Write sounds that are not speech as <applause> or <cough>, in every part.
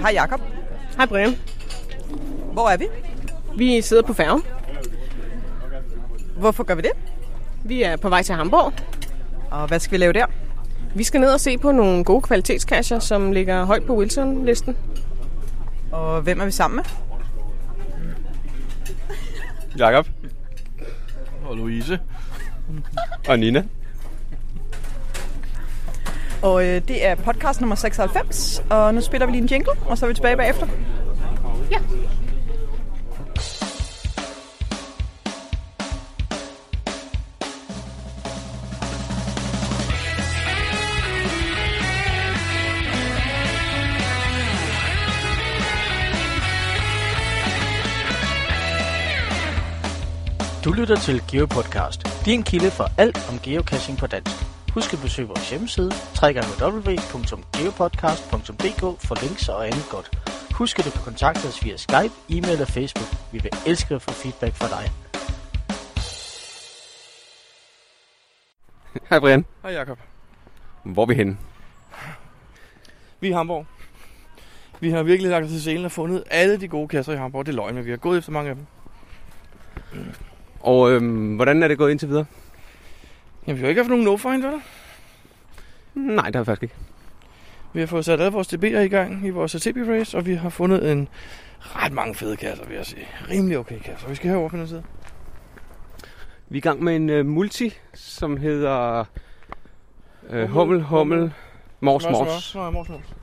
hej Jakob. Hej Brian. Hvor er vi? Vi sidder på færgen. Hvorfor gør vi det? Vi er på vej til Hamburg. Og hvad skal vi lave der? Vi skal ned og se på nogle gode kvalitetskasser, som ligger højt på Wilson-listen. Og hvem er vi sammen med? Jakob Og Louise. og Nina. Og øh, det er podcast nummer 96, og nu spiller vi lige en jingle, og så er vi tilbage bagefter. Ja. Du lytter til GeoPodcast, din kilde for alt om geocaching på dansk. Husk at besøge vores hjemmeside, www.geopodcast.dk for links og andet godt. Husk at du kan kontakte os via Skype, e-mail og Facebook. Vi vil elske at få feedback fra dig. <laughs> Hej Brian. Hej Jakob. Hvor er vi henne? Vi er i Hamburg. Vi har virkelig lagt os til selen og fundet alle de gode kasser i Hamburg. Det er løgn, men vi har gået efter mange af dem. Og øhm, hvordan er det gået indtil videre? Jamen, vi har ikke haft nogen no-find, vel? Nej, det har vi faktisk ikke. Vi har fået sat alle vores DB'er i gang i vores TB-race, og vi har fundet en ret mange fede kasser, vil jeg sige. Rimelig okay kasser. Vi skal herover på den side. Vi er i gang med en øh, multi, som hedder øh, Hummel, Hummel, Mors, Mors. Nej, mors, mors.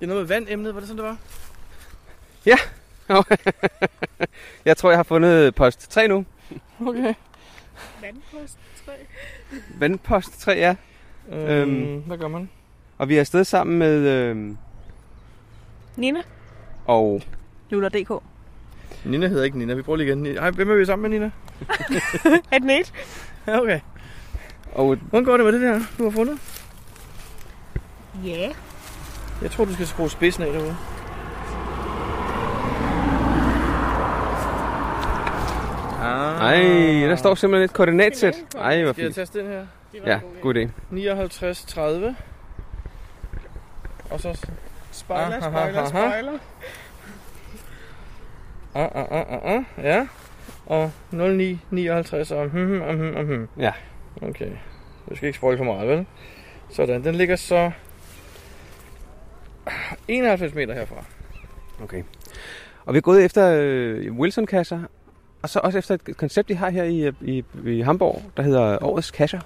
Det er noget med vandemnet, var det sådan, det var? <laughs> jeg tror, jeg har fundet post 3 nu. Okay. Vandpost 3. Vandpost 3, ja. Øhm, Øhm. hvad gør man? Og vi er afsted sammen med... Øh, Nina? og Lula.dk. Nina hedder ikke Nina. Vi prøver lige igen. Hej, hvem er vi sammen med, Nina? <laughs> Er den et? Ja, okay. og Hvordan går det med det der, du har fundet? Ja. Jeg tror, du skal skrue spidsen af derude. Ah. Ej, der står simpelthen et koordinatsæt. Ej, hvor Skal jeg fint. taste den her? Ja, god idé. 59, 30. Og så... Spoiler, Ah, spoiler, ah, ah, ah. Ah, ah, ah, ah, ah. Ja. Og 09, 59 og hmm, hmm, hmm, hmm, hmm. Ja. Okay. Du skal ikke spoil for meget, vel? Sådan, den ligger så 91 meter herfra. Okay. Og vi er gået efter øh, Wilson-kasser, og så også efter et koncept, de har her i, i, i Hamburg, der hedder Årets Kasser.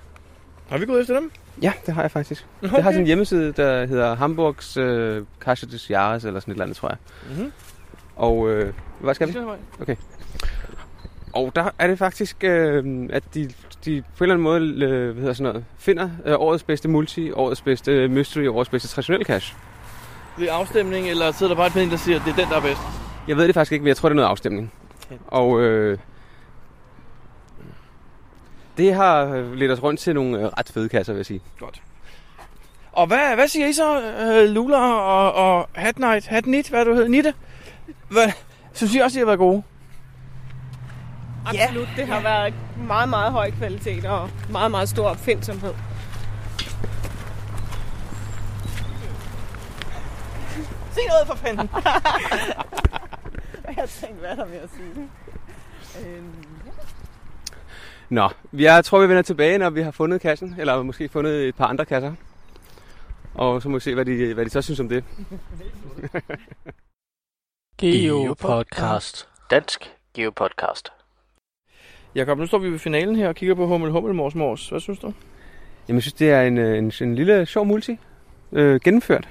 Har vi gået efter dem? Ja, det har jeg faktisk. Okay. Okay. Det har sådan en hjemmeside, der hedder Hamburgs øh, Kasse des Jahres, eller sådan et eller andet, tror jeg. Mhm. Og øh, hvad skal vi? Og der er det faktisk, øh, at de, de på en eller anden måde øh, hvad hedder sådan noget, finder øh, årets bedste multi, årets bedste mystery, årets bedste traditionelle cache. Ved afstemning, eller sidder der bare et panel, der siger, at det er den, der er bedst? Jeg ved det faktisk ikke, men jeg tror, det er noget afstemning. Og øh, det har øh, ledt os rundt til nogle øh, ret fede kasser, vil jeg sige. Godt. Og hvad, hvad siger I så, uh, Lula og, og Hat Night, Hat Nit, hvad du hedder, Nitte? Hvad, synes I også, de har været gode? Absolut. Det har været meget, meget høj kvalitet og meget, meget stor opfindsomhed. Sig noget for fanden. <laughs> Jeg tænkte, hvad er der med at sige? Øhm, Nå, jeg tror, vi vender tilbage, når vi har fundet kassen, eller måske fundet et par andre kasser. Og så må vi se, hvad de, hvad de så synes om det. <laughs> GeoPodcast. Dansk GeoPodcast. Jakob, nu står vi ved finalen her og kigger på Hummel Hummel Mors Mors. Hvad synes du? Jamen, jeg synes, det er en, øh, en, en lille sjov multi. Øh, gennemført.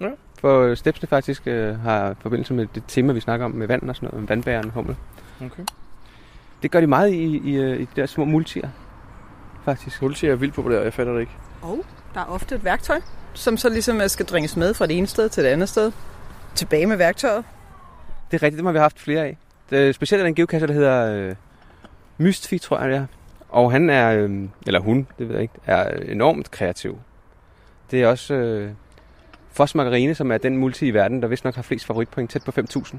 Ja. For stepsene faktisk øh, har forbindelse med det tema, vi snakker om med vand og sådan noget, med vandbæren hummel. Okay. Det gør de meget i, i, øh, i de der små multier, faktisk. Multi er vildt populær, jeg fatter det ikke. og der er ofte et værktøj, som så ligesom øh, skal dringes med fra det ene sted til det andet sted. Tilbage med værktøjet. Det er rigtigt, dem har vi haft flere af. Det, er specielt er der en geocacher, der hedder øh, Mystfi, tror jeg det er. Og han er, øh, eller hun, det ved jeg ikke, er enormt kreativ. Det er også øh, Foss Margarine, som er den multi i verden, der vist nok har flest favoritpoint, tæt på 5.000.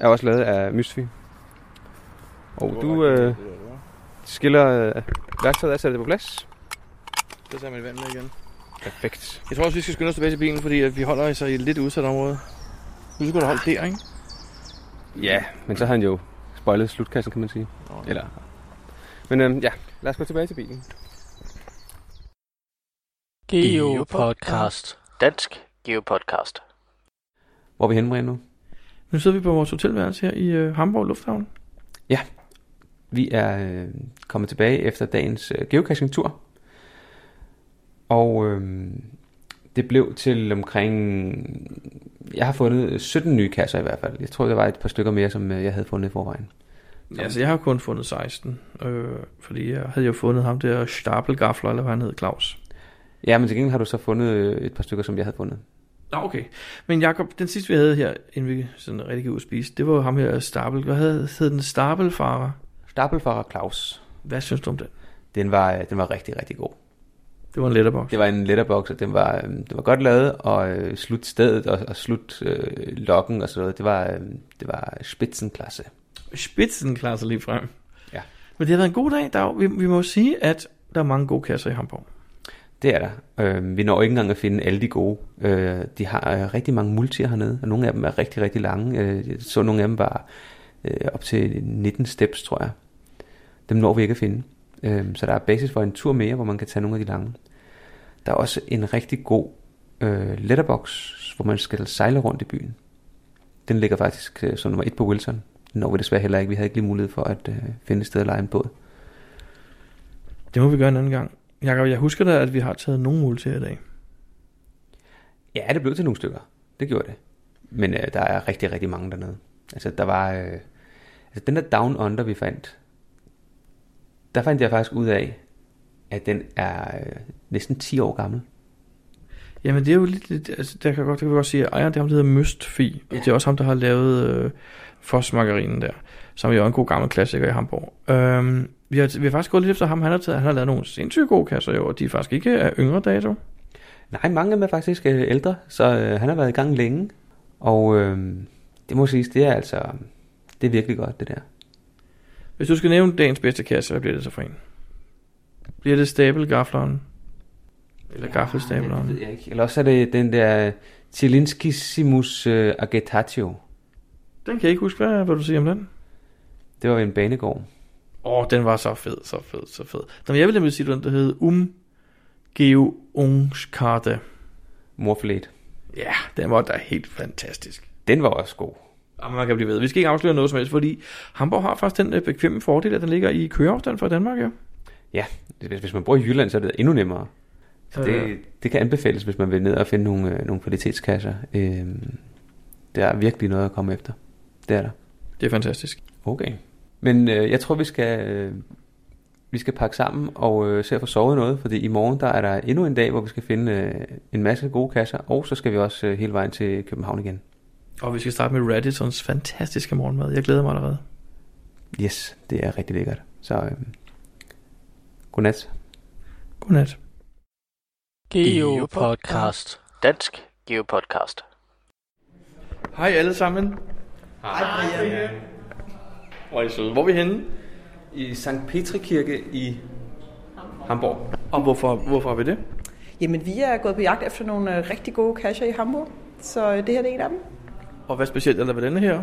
Er også lavet af Mystfi. Og du øh, skiller øh, værktøjet af, sætter det på plads. Så tager man vand med igen. Perfekt. Jeg tror også, vi skal skynde os tilbage til bilen, fordi at vi holder altså i et lidt udsat område. Nu skulle du holde der, ikke? Ja, men så har han jo spoilet slutkassen, kan man sige. Eller... Men øhm, ja, lad os gå tilbage til bilen. Geopodcast. Dansk Geopodcast. Hvor er vi henne, Brian, nu? Nu sidder vi på vores hotelværelse her i øh, Hamburg Lufthavn. Vi er øh, kommet tilbage efter dagens øh, geocaching-tur. Og øh, det blev til omkring... Jeg har fundet 17 nye kasser i hvert fald. Jeg tror, der var et par stykker mere, som øh, jeg havde fundet i forvejen. Ja, altså jeg har kun fundet 16, øh, fordi jeg havde jo fundet ham der Stapelgafler, eller hvad han hed, Claus. Ja, men til gengæld har du så fundet øh, et par stykker, som jeg havde fundet. Nå, okay. Men Jakob, den sidste vi havde her, inden vi sådan rigtig gik ud spise, det var ham her Stapel. Hvad hed, hed den? Stapelfarer? Stapelfarer Claus. Hvad synes du om den? Den var, øh, den var rigtig, rigtig god. Det var en letterbox. Det var en letterbox, og den var, øh, den var godt lavet, og øh, slut stedet og, og slut øh, lokken og sådan noget. Det var, øh, det var spidsenklasse. Spidsenklasse lige frem. Ja. Men det har været en god dag. Jo- vi, vi må sige, at der er mange gode kasser i Hamburg. Det er der. Øh, vi når ikke engang at finde alle de gode. Øh, de har øh, rigtig mange multier hernede, og nogle af dem er rigtig, rigtig lange. Øh, jeg så nogle af dem var øh, op til 19 steps, tror jeg. Dem når vi ikke at finde. Øh, så der er basis for en tur mere, hvor man kan tage nogle af de lange. Der er også en rigtig god øh, letterbox, hvor man skal sejle rundt i byen. Den ligger faktisk øh, som nummer et på Wilson. Den når vi desværre heller ikke. Vi havde ikke lige mulighed for at øh, finde et sted at lege en båd. Det må vi gøre en anden gang. Jakob, jeg husker da, at vi har taget nogle multier i dag. Ja, det blev til nogle stykker. Det gjorde det. Men øh, der er rigtig, rigtig mange dernede. Altså, der var... Øh, altså, den der Down Under, vi fandt, der fandt jeg faktisk ud af, at den er øh, næsten 10 år gammel. Jamen det er jo lidt, lidt altså, der kan godt, det kan godt sige, at ejeren det er ham, der hedder Møstfi. Ja. Ja. Det er også ham, der har lavet øh, Foss-margarinen der, som er jo en god gammel klassiker i Hamburg. Øhm, vi, har, vi har faktisk gået lidt efter ham, han har, taget, han har lavet nogle sindssygt gode kasser jo, og de er faktisk ikke af yngre dato. Nej, mange af dem er faktisk øh, ældre, så øh, han har været i gang længe. Og øh, det må siges, det er altså... Det er virkelig godt, det der. Hvis du skal nævne dagens bedste kasse, hvad bliver det så for en? Bliver det stabelgafleren? Eller ja, gaffelstableren? det ved jeg ikke. Eller også er det den der Chilinskissimus øh, Agetatio. Den kan jeg ikke huske, hvad, hvad du siger om den. Det var en banegård. Åh, oh, den var så fed, så fed, så fed. Men jeg vil nemlig sige, den der hed Um Geungskarte. Morflet. Ja, den var da helt fantastisk. Den var også god. Jamen, man kan blive ved. Vi skal ikke afsløre noget som helst, fordi Hamburg har faktisk den øh, bekvemme fordel, at den ligger i køreafstand fra Danmark, ja. Ja, hvis, man bor i Jylland, så er det endnu nemmere. Så det, det kan anbefales, hvis man vil ned og finde nogle, øh, nogle kvalitetskasser. Øh, der er virkelig noget at komme efter. Det er der. Det er fantastisk. Okay. Men øh, jeg tror, vi skal, øh, vi skal pakke sammen og øh, se at få sovet noget, fordi i morgen der er der endnu en dag, hvor vi skal finde øh, en masse gode kasser, og så skal vi også øh, hele vejen til København igen. Og vi skal starte med Radissons fantastiske morgenmad. Jeg glæder mig allerede. Yes, det er rigtig lækkert. Så øh, godnat. Godnat. Geopodcast. Dansk Geopodcast. Hej alle sammen. Hej Brian. Hvor er I søde. Hvor er vi henne? I Sankt Petri Kirke i Hamburg. Og hvorfor, hvorfor er vi det? Jamen, vi er gået på jagt efter nogle øh, rigtig gode cacher i Hamburg. Så øh, det her det er en af dem. Og hvad specielt er der ved denne her?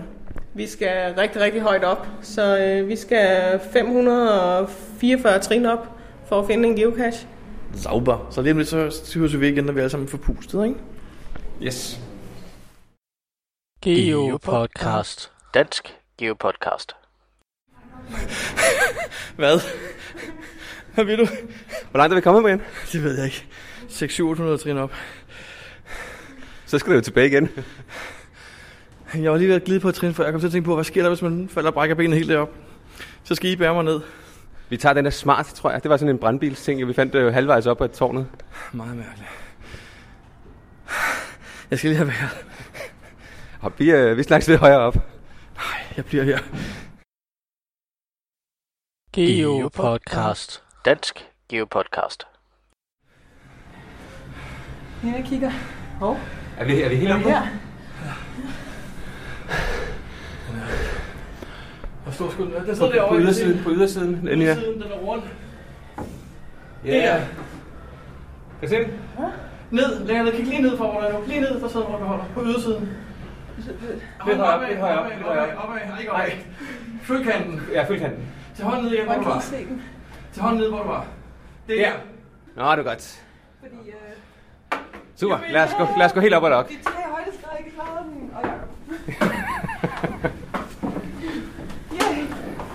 Vi skal rigtig, rigtig højt op, så øh, vi skal 544 trin op for at finde en geocache. Sauber. Så lige om lidt, så høres vi igen, når vi er alle sammen forpustet, ikke? Yes. Geopodcast. Dansk Geopodcast. <laughs> Hvad? Hvad vil du? Hvor langt er vi kommet, Brian? Det ved jeg ikke. 600-700 trin op. Så skal du jo tilbage igen. Jeg var lige ved at glide på et trin, for jeg kom til at tænke på, hvad sker der, hvis man falder og brækker benet helt derop? Så skal I bære mig ned. Vi tager den der smart, tror jeg. Det var sådan en brandbilsting, vi fandt øh, halvvejs op ad tårnet. Meget mærkeligt. Jeg skal lige have været. Og vi, øh, vi snakkes lidt højere op. Jeg bliver her. Geopodcast. Dansk Geopodcast. Her jeg kigger. Hov, Er vi, er vi helt oppe? her. Hvor stor skulle den være? Den På, stod på derovre. ydersiden, på ydersiden. Den her. Ydersiden, den er rundt. Ja. Kan du se den? Ned, længere ned. Kig lige ned foran dig nu. Lige ned for siden, hvor du holder. På ydersiden. Lidt højere, lidt højere, lidt højere. Opad, ikke opad. Følg kanten. Ja, følg kanten. Til hånden ned igen, hvor du var. Til hånden ned, hvor du var. Det er Der. Nå, det er godt. Fordi øh, Super, lad os gå, lad os gå helt op ad nok. de tre højdeskred ikke klarede den, og Jacob. yeah.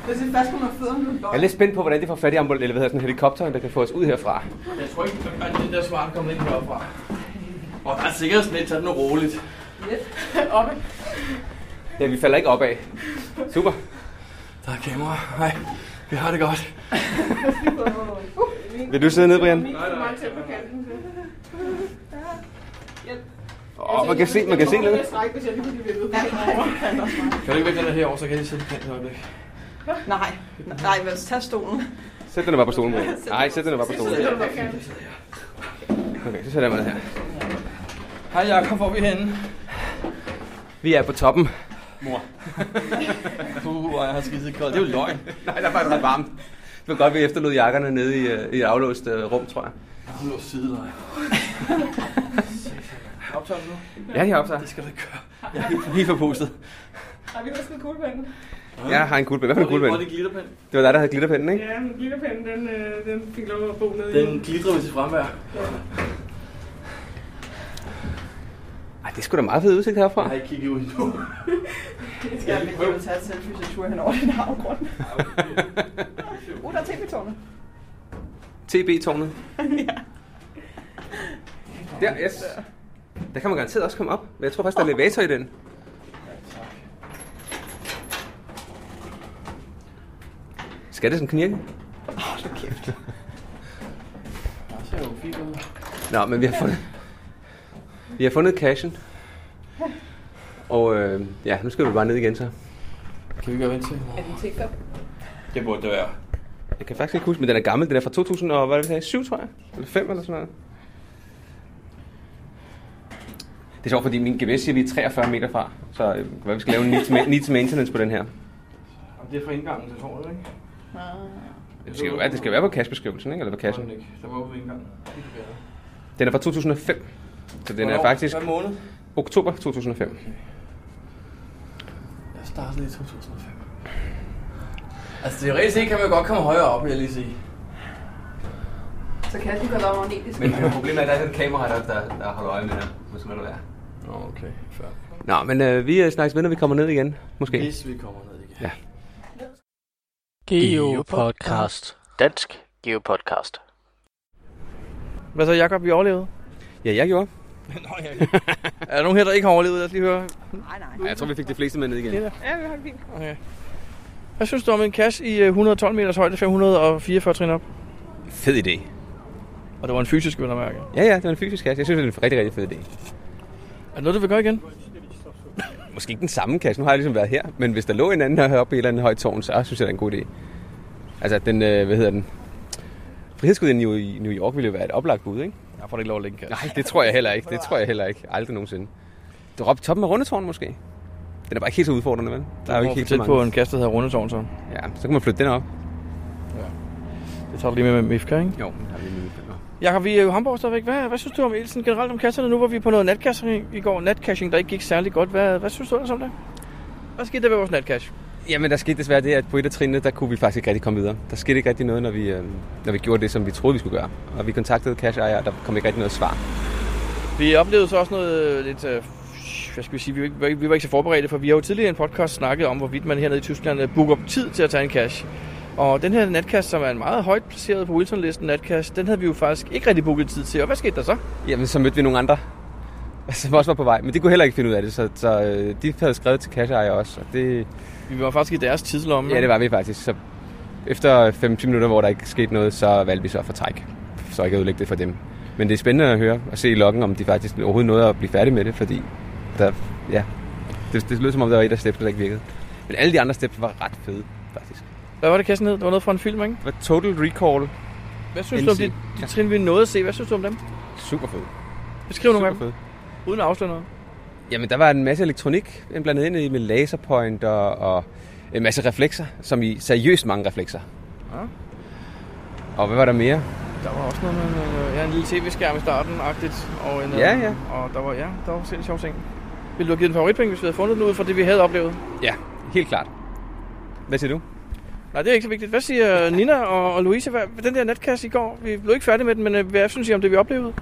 Jeg synes faktisk, hun har fødderne nu. Jeg er lidt spændt på, hvordan de får fat i ambul- eller hvad hedder sådan en helikopter, der kan få os ud herfra. Jeg tror ikke, at den der svart kommer ind heroppe Og der er sikkerhedsnet, tag den roligt. <laughs> Oppe. Ja, vi falder ikke opad. Super. Der er kamera. Hej. Vi har det godt. <laughs> Vil du sidde ned, Brian? På kanten. Åh, oh, man kan se, man kan se lidt. Lige. Kan du ikke vække den der herovre, så kan jeg sætte kanten et øjeblik. Nej, nej, vel, tag stolen. Sæt den bare på stolen, Brian. Nej, sæt den bare på stolen. Okay, så sætter jeg mig ned her. Hej Jakob, hvor er vi henne? Vi er på toppen. Mor. <laughs> uh, hvor jeg har skidtet koldt. Det er jo løgn. <laughs> Nej, der er faktisk ret varmt. Det var godt, vi efterlod jakkerne nede i, øh, i et aflåst øh, rum, tror jeg. Jeg har låst sideleje. Optager du nu? Ja, jeg optager. Det skal du ikke gøre. Jeg er helt, helt forpustet. Har vi husket kuglepinden? Jeg har en guldpen. Hvad for en Hvor er guldpen? det glitterpen? Det var dig, der havde glitterpennen, ikke? Ja, men glitterpinden, den, øh, den fik lov at bo nede i. Den glitrer med sit fremvær. Ej, det er sgu da meget fed udsigt herfra. Jeg har ikke kigget ud endnu. Jeg skal jeg vil tage et selfie, så tur hen over den afgrund. Uh, der er tv-tårnet. TB-tårnet. Der, yes. Der kan man garanteret også komme op. Men jeg tror faktisk, der er elevator i den. Skal det sådan knirke? Åh, oh, kæft. Jeg ser jo fint ud. Nå, men vi har fundet... Vi har fundet cashen. Og øh, ja, nu skal vi bare ned igen så. Kan vi gøre vent til? Er den tigger? Det burde det være. Jeg kan faktisk ikke huske, men den er gammel. Den er fra 2000 og hvad er det, vi sagde? 7, tror jeg? Eller 5 eller sådan noget. Det er sjovt, fordi min GPS siger, at vi er 43 meter fra. Så øh, hvad vi skal lave en needs, ma- needs maintenance på den her. Og det er fra indgangen til tårnet, ikke? Det skal jo være, det skal være på cashbeskrivelsen, ikke? Eller på kassen. ikke. Der var på indgangen. Det kan være. Den er fra 2005. Så den er Hvornår? faktisk Hvad måned? oktober 2005. Jeg startede i 2005. Altså, det set kan man jo godt komme højere op, vil jeg lige sige. Så kan den gå der magnetisk. Men problemet er, at der er et kamera, der, der, der holder øje med. Hvor skal det være? Okay. Fair. Nå, men øh, vi øh, snakkes ved, når vi kommer ned igen. Måske. Hvis vi kommer ned igen. Ja. Geopodcast. Dansk Geopodcast. Hvad så, Jakob? Vi overlevede? Ja, jeg gjorde. Nå, ja. <laughs> er der nogen her, der ikke har overlevet? Lad os lige høre. Nej, nej. Ja, jeg tror, vi fik de fleste med ned igen. Ja. Ja, vi har det fint. Okay. Hvad synes du om en cache i øh, 112 meters højde, 544 trin op? Fed idé. Og det var en fysisk vil jeg mærke. Ja, ja, det var en fysisk kasse. Jeg synes, det er en rigtig, rigtig fed idé. Er det noget, du vil gøre igen? Måske ikke den samme kasse. Nu har jeg ligesom været her. Men hvis der lå en anden heroppe i et eller andet højt tårn, så synes jeg, det er en god idé. Altså, den, øh, hvad hedder den? Frihedsguden i New- i New York ville jo være et oplagt bud, ikke? Jeg får ikke lov at cache. Nej, det tror jeg heller ikke. Det tror jeg heller ikke. Aldrig nogensinde. Det i toppen af rundetårn måske. Den er bare ikke helt så udfordrende, vel? Der er jo ikke helt så tæt mange. på en kasse, der hedder Rundetårn, så. Ja, så kan man flytte den op. Det tager du lige med med Mifka, ikke? Jo, der er lige en Jakob, vi er jo Hamburg stadigvæk. Hvad, hvad synes du om Elsen generelt om kasserne? Nu var vi på noget natcaching i går. Natcaching, der ikke gik særlig godt. Hvad, hvad synes du ellers om det? Hvad skete der ved vores natcache? Jamen, der skete desværre det, at på et af trinene, der kunne vi faktisk ikke rigtig komme videre. Der skete ikke rigtig noget, når vi, øh, når vi gjorde det, som vi troede, vi skulle gøre. Og vi kontaktede cash ejer, og der kom ikke rigtig noget svar. Vi oplevede så også noget øh, lidt... Øh, hvad skal vi sige? Vi var, ikke, vi var ikke så forberedte, for vi har jo tidligere i en podcast snakket om, hvorvidt man hernede i Tyskland øh, booker tid til at tage en cache. Og den her natcache, som er en meget højt placeret på Wilson-listen natcache, den havde vi jo faktisk ikke rigtig booket tid til. Og hvad skete der så? Jamen, så mødte vi nogle andre, <laughs> som også var på vej. Men de kunne heller ikke finde ud af det, så, så øh, de havde skrevet til cash ejer også. Og det, Vi var faktisk i deres tidslomme. ja, det var vi faktisk. Så efter 5-10 minutter, hvor der ikke skete noget, så valgte vi så at fortrække. Så ikke at ødelægge det for dem. Men det er spændende at høre og se i loggen, om de faktisk overhovedet nåede at blive færdige med det, fordi der, ja, det, det lød som om, der var et af steps, der ikke virkede. Men alle de andre steps var ret fede, faktisk. Hvad var det, kassen hed? Det var noget fra en film, ikke? Det var Total Recall. Hvad synes du om de, de trin, vi nåede at se? Hvad synes du om dem? Super fed. Beskriv nogle af dem, fed. uden at afsløre noget. Jamen, der var en masse elektronik blandet ind i med laserpointer og en masse reflekser, som i seriøst mange reflekser. Ja. Og hvad var der mere? der var også noget med ja, en lille tv-skærm i starten-agtigt. Og, en, Ja, øh, ja. Og der var, ja, der var sindssygt sjove ting. Ville du have givet en favoritpenge, hvis vi havde fundet den ud fra det, vi havde oplevet? Ja, helt klart. Hvad siger du? Nej, det er ikke så vigtigt. Hvad siger Nina og, og Louise? Hvad, den der netkasse i går, vi blev ikke færdige med den, men øh, hvad synes I om det, vi oplevede?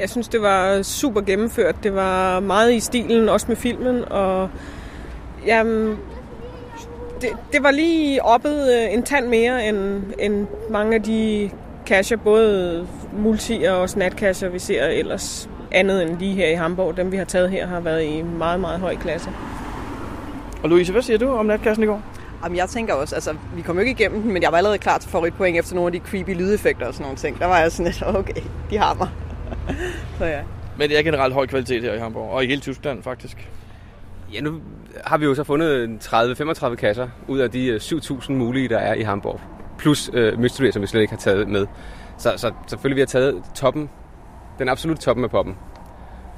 Jeg synes, det var super gennemført. Det var meget i stilen, også med filmen. Og jamen, det, det var lige oppet øh, en tand mere end, end mange af de kasser, både multi- og også natkasser, vi ser ellers andet end lige her i Hamburg. Dem, vi har taget her, har været i meget, meget høj klasse. Og Louise, hvad siger du om natkassen i går? Jamen, jeg tænker også, altså, vi kom jo ikke igennem den, men jeg var allerede klar til favoritpoint efter nogle af de creepy lydeffekter og sådan nogle ting. Der var jeg sådan lidt, okay, de har mig. Så ja. Men det er generelt høj kvalitet her i Hamburg, og i hele Tyskland faktisk. Ja, nu har vi jo så fundet 30-35 kasser ud af de øh, 7.000 mulige, der er i Hamburg. Plus øh, Mystery, som vi slet ikke har taget med. Så, så selvfølgelig vi har taget toppen, den absolut toppen af poppen.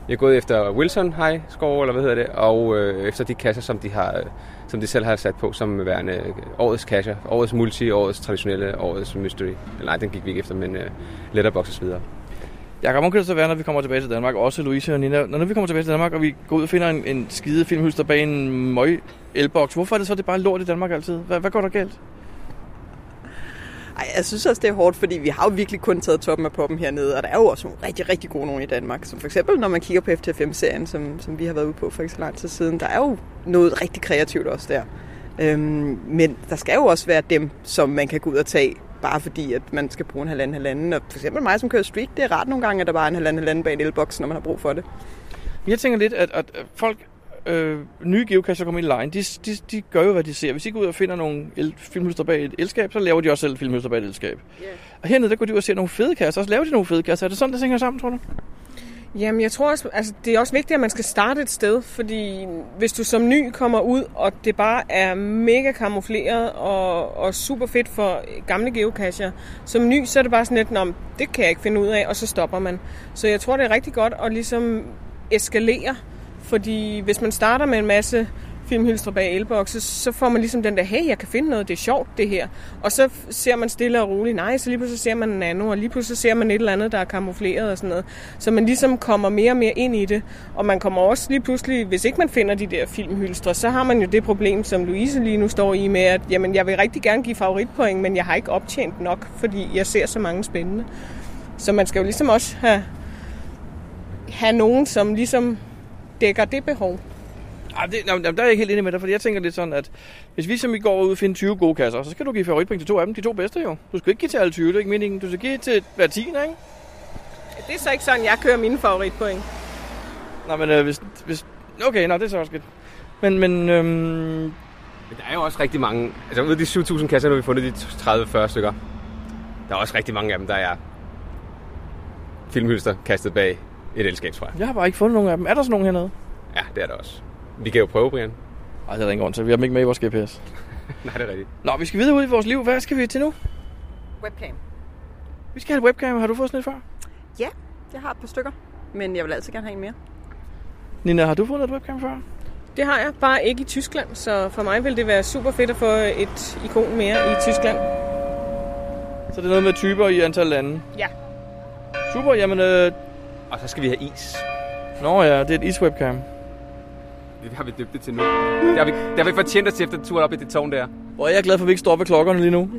Vi har gået efter Wilson High Score, eller hvad hedder det, og øh, efter de kasser, som de, har, øh, som de selv har sat på som værende øh, årets kasser. Årets multi, årets traditionelle, årets mystery. Eller nej, den gik vi ikke efter, men øh, letterbox og så videre. Jeg kan det så være, når vi kommer tilbage til Danmark, også Louise og Nina. Når vi kommer tilbage til Danmark, og vi går ud og finder en, en skide filmhylster bag en møg elboks, hvorfor er det så det bare lort i Danmark altid? Hvad, hvad går der galt? Ej, jeg synes også, det er hårdt, fordi vi har jo virkelig kun taget toppen af poppen hernede, og der er jo også nogle rigtig, rigtig gode nogen i Danmark. Som for eksempel, når man kigger på FT5-serien, som, som vi har været ude på for ikke så lang tid siden, der er jo noget rigtig kreativt også der. Øhm, men der skal jo også være dem, som man kan gå ud og tage, bare fordi, at man skal bruge en halvanden halvanden. Og for eksempel mig, som kører street, det er ret nogle gange, at der bare er en halvanden halvanden bag en elboks, når man har brug for det. Jeg tænker lidt, at, at folk, øh, nye geocacher, kommer ind i line, de, de, de gør jo, hvad de ser. Hvis de går ud og finder nogle el, filmhylster bag et elskab, så laver de også selv filmhylster bag et elskab. Yeah. Og hernede, der går de ud og ser nogle fede kasser, og så laver de nogle fede kasser. Er det sådan, det hænger sammen, tror du? Jamen, jeg tror også, altså, det er også vigtigt, at man skal starte et sted, fordi hvis du som ny kommer ud, og det bare er mega kamufleret og, og super fedt for gamle geocacher, som ny, så er det bare sådan lidt, om det kan jeg ikke finde ud af, og så stopper man. Så jeg tror, det er rigtig godt at ligesom eskalere, fordi hvis man starter med en masse filmhylstre bag elbokse, så får man ligesom den der, hey, jeg kan finde noget, det er sjovt det her. Og så ser man stille og roligt, nej, så lige pludselig ser man en anden, og lige pludselig ser man et eller andet, der er kamufleret og sådan noget. Så man ligesom kommer mere og mere ind i det. Og man kommer også lige pludselig, hvis ikke man finder de der filmhylstre, så har man jo det problem, som Louise lige nu står i med, at jamen, jeg vil rigtig gerne give favoritpoint, men jeg har ikke optjent nok, fordi jeg ser så mange spændende. Så man skal jo ligesom også have, have nogen, som ligesom dækker det behov. Ej, det, jamen, der er jeg ikke helt enig med dig, fordi jeg tænker lidt sådan, at hvis vi som i går ud og finde 20 gode kasser, så skal du give favoritpoint til to af dem, de to bedste jo. Du skal ikke give til alle 20, det er ikke meningen. Du skal give til hver 10, ikke? Det er så ikke sådan, jeg kører mine favoritpoint. Nej, men øh, hvis, hvis... Okay, nej, det er så også godt. Men, men øhm, Men der er jo også rigtig mange, altså ud af de 7.000 kasser, nu har vi fundet de 30-40 stykker. Der er også rigtig mange af dem, der er filmhylster kastet bag et elskab, tror jeg. jeg har bare ikke fundet nogen af dem. Er der sådan nogen hernede? Ja, det er der også. Vi kan jo prøve, Brian. Nej, det er der ingen grund til. Vi har dem ikke med i vores GPS. <laughs> Nej, det er rigtigt. Nå, vi skal videre ud i vores liv. Hvad skal vi til nu? Webcam. Vi skal have et webcam. Har du fået sådan et før? Ja, jeg har et par stykker, men jeg vil altid gerne have en mere. Nina, har du fået et webcam før? Det har jeg, bare ikke i Tyskland, så for mig vil det være super fedt at få et ikon mere i Tyskland. Så det er noget med typer i antal lande. Ja. Super, jamen... Øh... Og så skal vi have is. Nå ja, det er et iswebcam. Det har vi døbt det til nu. Det har vi, det har vi fortjent os til efter turen op i det tårn der. Hvor er jeg glad for, at vi ikke står ved klokkerne lige nu.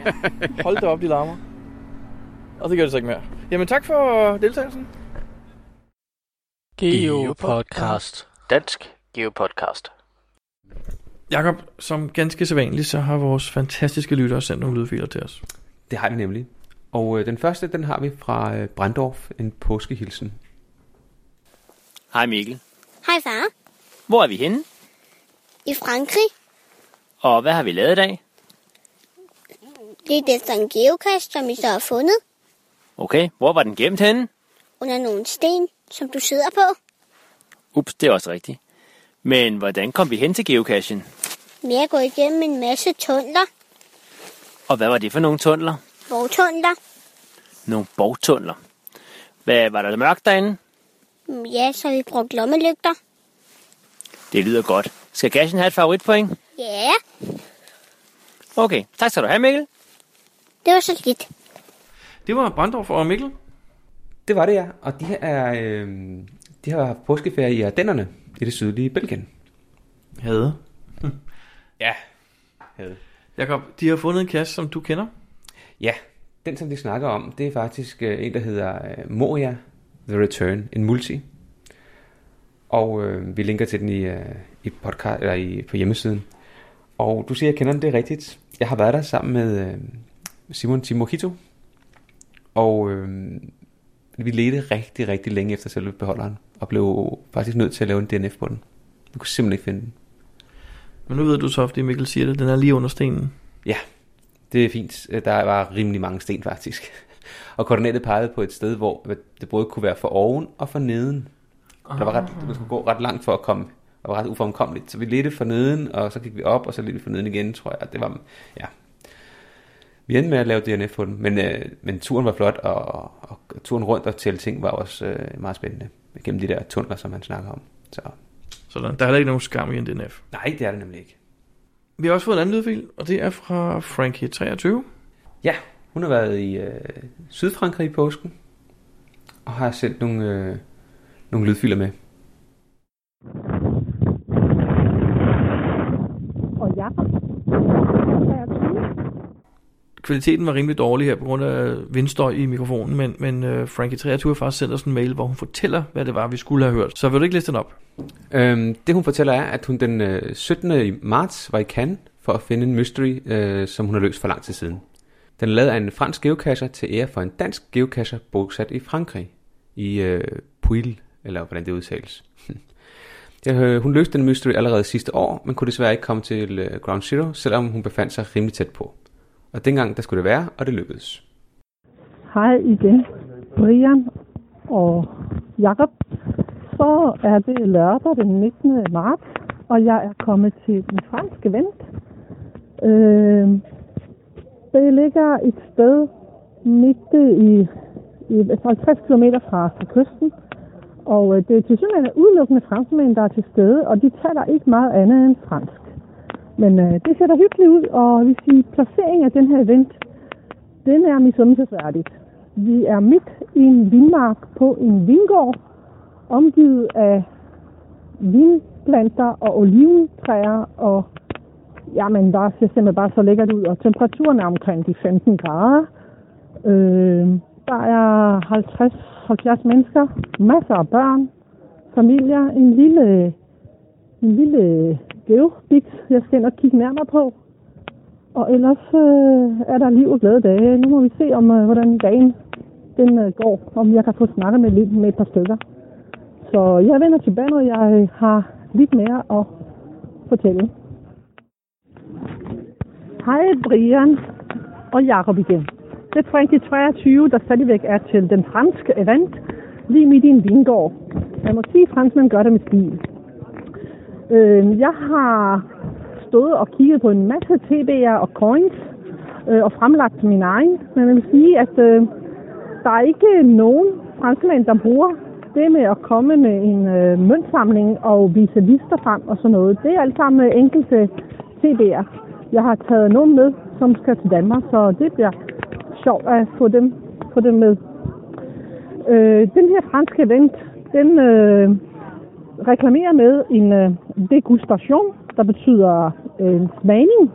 <laughs> Hold da op, de larmer. Og det gør det så ikke mere. Jamen tak for deltagelsen. Geopodcast. Dansk Geopodcast. Jakob, som ganske så vanligt, så har vores fantastiske lyttere sendt nogle lydfiler til os. Det har vi nemlig. Og øh, den første, den har vi fra øh, Brandorf, en påskehilsen. Hej Mikkel. Hej far. Hvor er vi henne? I Frankrig Og hvad har vi lavet i dag? lidt efter en geocache, som vi så har fundet Okay, hvor var den gemt henne? under nogle sten, som du sidder på. Ups, det er også rigtigt. Men hvordan kom vi hen til geocachen? Vi er gået igennem en masse tunneler, Og hvad var det for nogle tunneler? vortunneler. Nogle borgtunneler. Hvad var der mørkt derinde? Mm, Ja, så vi brugt lommelygter. Det lyder godt. Skal cachen have et favoritpoint? Ja, Okay, tak skal du have Mikkel. det var så lidt. Det var Brandorf og Mikkel. Det var det, ja. Og de, er, øh, de har haft påskeferie i Ardennerne i det sydlige Belgien. Havde. <laughs> Ja. Havde. Jakob, de har fundet en kasse, som du kender. Ja, den som de snakker om, det er faktisk øh, en, der hedder øh, Moria The Return, en multi. Og øh, vi linker til den i, øh, i podcast eller i, på hjemmesiden. Og du siger, jeg kender den, det er rigtigt. Jeg har været der sammen med øh, Simon Timokito. Og øh, vi ledte rigtig, rigtig længe efter selve beholderen. Og blev faktisk nødt til at lave en DNF på den. Vi kunne simpelthen ikke finde den. Men nu ved du så, fordi Mikkel siger det, den er lige under stenen. Ja, det er fint. Der var rimelig mange sten faktisk. <laughs> Og koordinatet pegede på et sted, hvor det både kunne være for oven og for neden. Der var ret, man skulle gå ret langt for at komme, og var ret uformkommeligt. Så vi ledte for neden, og så gik vi op, og så ledte vi for neden igen, tror jeg. Det var, ja. Vi endte med at lave DNF på den, men, øh, men turen var flot, og, og, og turen rundt og tælle ting var også øh, meget spændende. Gennem de der tunneler, som han snakker om. Så. Så der, der er heller ikke nogen skam i en DNF. Nej, det er det nemlig ikke. Vi har også fået en anden lydfil, og det er fra Frankie 23. Ja, hun har været i øh, Sydfrankrig i påsken, og har sendt nogle, øh, nogle lydfiler med. Og Jakob, Kvaliteten var rimelig dårlig her på grund af vindstøj i mikrofonen, men, men uh, Frankie 23 har faktisk sendt os en mail, hvor hun fortæller, hvad det var, vi skulle have hørt. Så vil du ikke læse den op? Øhm, det hun fortæller er, at hun den øh, 17. marts var i Cannes for at finde en mystery, øh, som hun har løst for lang tid siden. Den er lavet af en fransk geocacher til ære for en dansk geocacher bosat i Frankrig, i øh, Puil, eller hvordan det udtales. <laughs> ja, hun løste den mystery allerede sidste år, men kunne desværre ikke komme til øh, Ground Zero, selvom hun befandt sig rimelig tæt på. Og dengang der skulle det være, og det lykkedes. Hej igen, Brian og Jakob. Så er det lørdag den 19. marts, og jeg er kommet til den franske vent. Øh, det ligger et sted midt i, i 50 km fra, fra kysten. Og øh, det er til simpelthen udelukkende franskmænd, der er til stede, og de taler ikke meget andet end fransk. Men øh, det ser da hyggeligt ud, og vi vil sige, placeringen af den her event, den er misundelsesværdigt. Vi er midt i en vinmark på en vingård, omgivet af vinplanter og oliventræer, og jamen, der ser simpelthen bare så lækkert ud, og temperaturen er omkring de 15 grader. Øh, der er 50-70 mennesker, masser af børn, familier, en lille, en lille geobix, jeg skal ind og kigge nærmere på. Og ellers øh, er der liv og glade dage. Nu må vi se, om øh, hvordan dagen den øh, går, om jeg kan få snakket med, lidt, med et par stykker. Så jeg vender tilbage, når jeg øh, har lidt mere at fortælle. Hej Brian og Jakob igen. Det er Frankie 23, der stadigvæk er til den franske event, lige midt i en vingård. Jeg må sige, at franskmænd gør det med stil. Øh, jeg har stået og kigget på en masse TB'er og coins øh, og fremlagt min egen. Men jeg vil sige, at øh, der er ikke nogen franskmænd, der bruger det med at komme med en øh, møntsamling og vise lister frem og sådan noget. Det er alt sammen øh, enkelte TB'er. Jeg har taget nogen med, som skal til Danmark, så det bliver sjovt at få dem, få dem med. Øh, den her franske event, den øh, reklamerer med en øh, degustation, der betyder øh, smagning.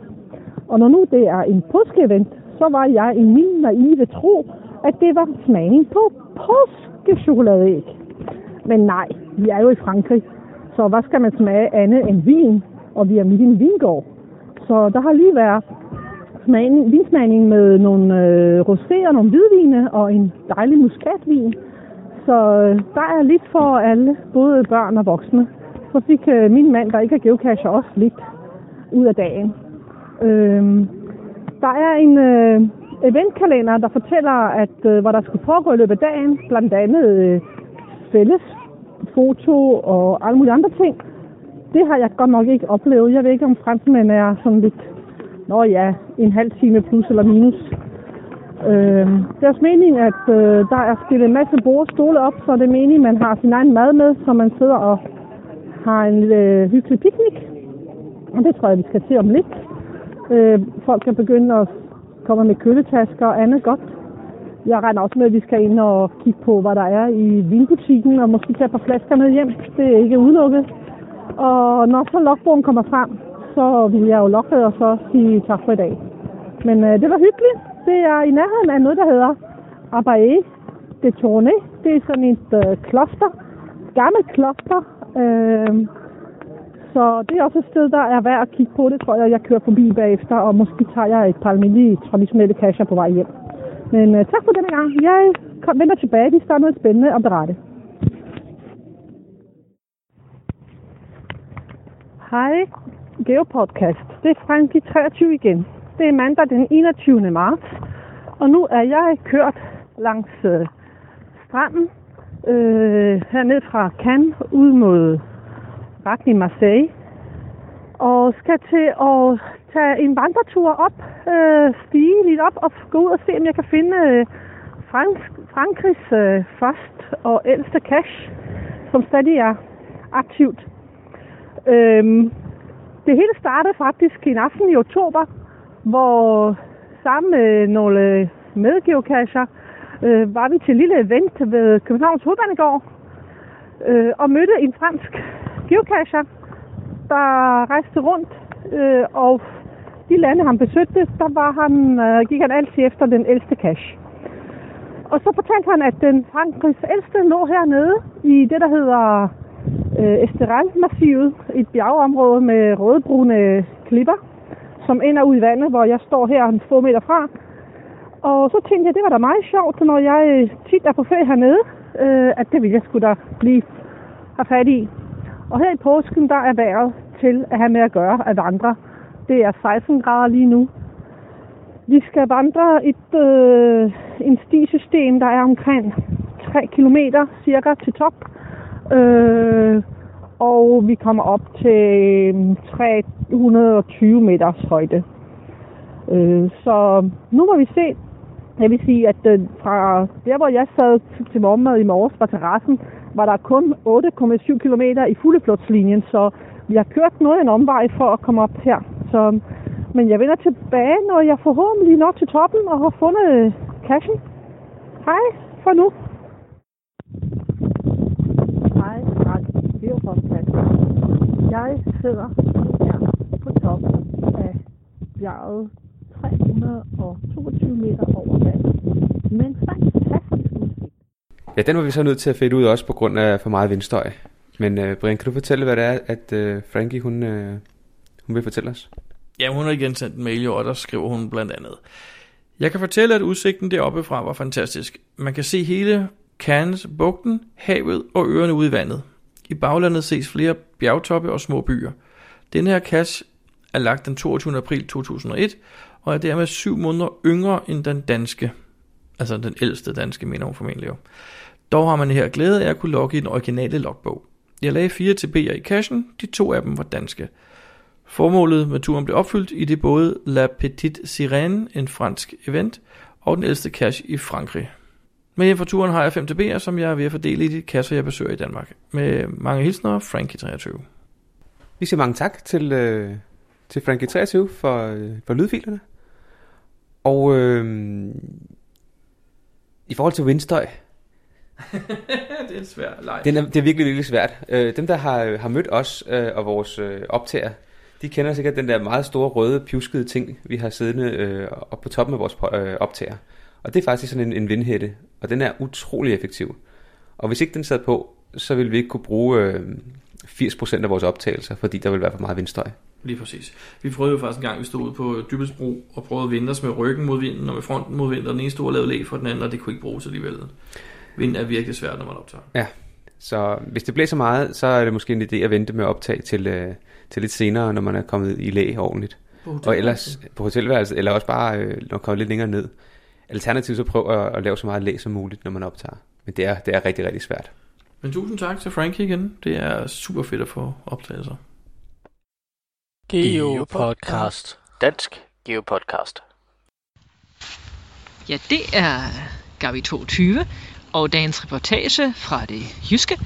Og når nu det er en påskeevent, så var jeg i min naive tro, at det var smagning på påskechokoladeæg. Men nej, vi er jo i Frankrig, så hvad skal man smage andet end vin? Og vi er midt i en vingård. Så der har lige været smagning, vinsmagning med nogle øh, rosé og nogle hvidvine og en dejlig muskatvin. Så øh, der er lidt for alle, både børn og voksne. Så fik øh, min mand, der ikke er geocacher, også lidt ud af dagen. Øh, der er en øh, eventkalender, der fortæller, at øh, hvad der skulle foregå i løbet af dagen, blandt andet øh, fælles foto og alle mulige andre ting. Det har jeg godt nok ikke oplevet. Jeg ved ikke, om franskmænd er sådan lidt, nå ja, en halv time plus eller minus. Øh, det er også meningen, at øh, der er stillet en masse bord og stole op, så det er meningen, at man har sin egen mad med, så man sidder og har en øh, hyggelig piknik. Og det tror jeg, vi skal se om lidt. Øh, folk kan begynde at komme med køletasker og andet godt. Jeg regner også med, at vi skal ind og kigge på, hvad der er i vinbutikken, og måske tage et par flasker med hjem. Det er ikke udelukket. Og når så logbogen kommer frem, så ville jeg jo logge og så sige tak for i dag. Men øh, det var hyggeligt. Det er i nærheden af noget, der hedder Abaye de Tourne. Det er sådan et øh, kloster. Gammelt kloster. Øh, så det er også et sted, der er værd at kigge på. Det tror jeg, jeg kører forbi bagefter, og måske tager jeg et par almindelige traditionelle kasser på vej hjem. Men øh, tak for denne gang. Jeg kom, vender tilbage, hvis der er noget spændende at berette. Hej, Geopodcast. Det er Frankie 23 igen. Det er mandag den 21. marts, og nu er jeg kørt langs øh, stranden øh, herned fra Cannes ud mod retning Marseille. Og skal til at tage en vandretur op, øh, stige lidt op og gå ud og se, om jeg kan finde øh, Frank- Frankrigs øh, første og ældste cache, som stadig er aktivt. Øhm, det hele startede faktisk en aften i oktober, hvor sammen med nogle øh, medgeocacher øh, var vi til en lille event ved Københavns Hovedbanegård øh, og mødte en fransk geocacher, der rejste rundt, øh, og de lande, han besøgte, der var han, øh, gik han altid efter den ældste cache. Og så fortalte han, at den Frankrigs ældste lå hernede i det, der hedder øh, Esteral-massivet, et bjergeområde med rødbrune klipper, som ender ud i vandet, hvor jeg står her en få meter fra. Og så tænkte jeg, det var da meget sjovt, når jeg tit er på ferie hernede, øh, at det ville jeg skulle da blive have fat i. Og her i påsken, der er vejret til at have med at gøre at vandre. Det er 16 grader lige nu. Vi skal vandre et øh, en stisystem, der er omkring 3 km cirka til top. Øh, og vi kommer op til 320 meters højde. Øh, så nu må vi se. Jeg vil sige, at øh, fra der, hvor jeg sad til morgenmad i morges på terrassen, var der kun 8,7 km i fugleflugtslinjen, så vi har kørt noget en omvej for at komme op her. Så, men jeg vender tilbage, når jeg forhåbentlig når til toppen og har fundet cashen. Hej for nu. Hej, Podcast. Jeg sidder her på toppen af bjerget 322 meter over vandet. Med en fantastisk udsigt. Ja, den var vi så nødt til at fætte ud også på grund af for meget vindstøj. Men uh, Brian, kan du fortælle, hvad det er, at uh, Frankie hun, uh, hun vil fortælle os? Ja, hun har igen sendt en mail, og der skriver hun blandt andet. Jeg kan fortælle, at udsigten deroppe fra var fantastisk. Man kan se hele Cannes, bugten, havet og øerne ude i vandet. I baglandet ses flere bjergtoppe og små byer. Den her cache er lagt den 22. april 2001, og er dermed syv måneder yngre end den danske. Altså den ældste danske, mener hun formentlig jo. Dog har man her glæde af at kunne logge i den originale logbog. Jeg lagde fire TB'er i cachen, de to af dem var danske. Formålet med turen blev opfyldt i det både La Petite Sirène, en fransk event, og den ældste cache i Frankrig. Med hjem fra turen har jeg 5 TB'er, som jeg er ved at fordele i de kasser, jeg besøger i Danmark. Med mange hilsner, Frankie 23. Vi siger mange tak til, øh, til Frankie 23 for, øh, for lydfilerne. Og øh, i forhold til windstøj, <laughs> det er en svær leg. den er, det er virkelig, virkelig svært. Øh, dem, der har, har mødt os øh, og vores øh, optager, de kender sikkert den der meget store røde, pjuskede ting, vi har siddende øh, oppe på toppen af vores øh, optager. Og det er faktisk sådan en, en vindhætte, og den er utrolig effektiv. Og hvis ikke den sad på, så ville vi ikke kunne bruge øh, 80% af vores optagelser, fordi der ville være for meget vindstøj. Lige præcis. Vi prøvede jo faktisk en gang, vi stod ude på Dybelsbro og prøvede at vinde os med ryggen mod vinden og med fronten mod vinden, og den ene stod og lavede læg for den anden, og det kunne ikke bruges alligevel. Vind er virkelig svært, når man optager. Ja, så hvis det blæser meget, så er det måske en idé at vente med optag til, øh, til lidt senere, når man er kommet i læg ordentligt. På Og ellers på hotelværelset, eller også bare, øh, når man kommer lidt længere ned. Alternativt så prøv at, at lave så meget læg som muligt, når man optager. Men det er, det er rigtig, rigtig svært. Men tusind tak til Frankie igen. Det er super fedt at få optagelser. Geopodcast. Dansk Geopodcast. Ja, det er Gavi 22, og dagens reportage fra det jyske.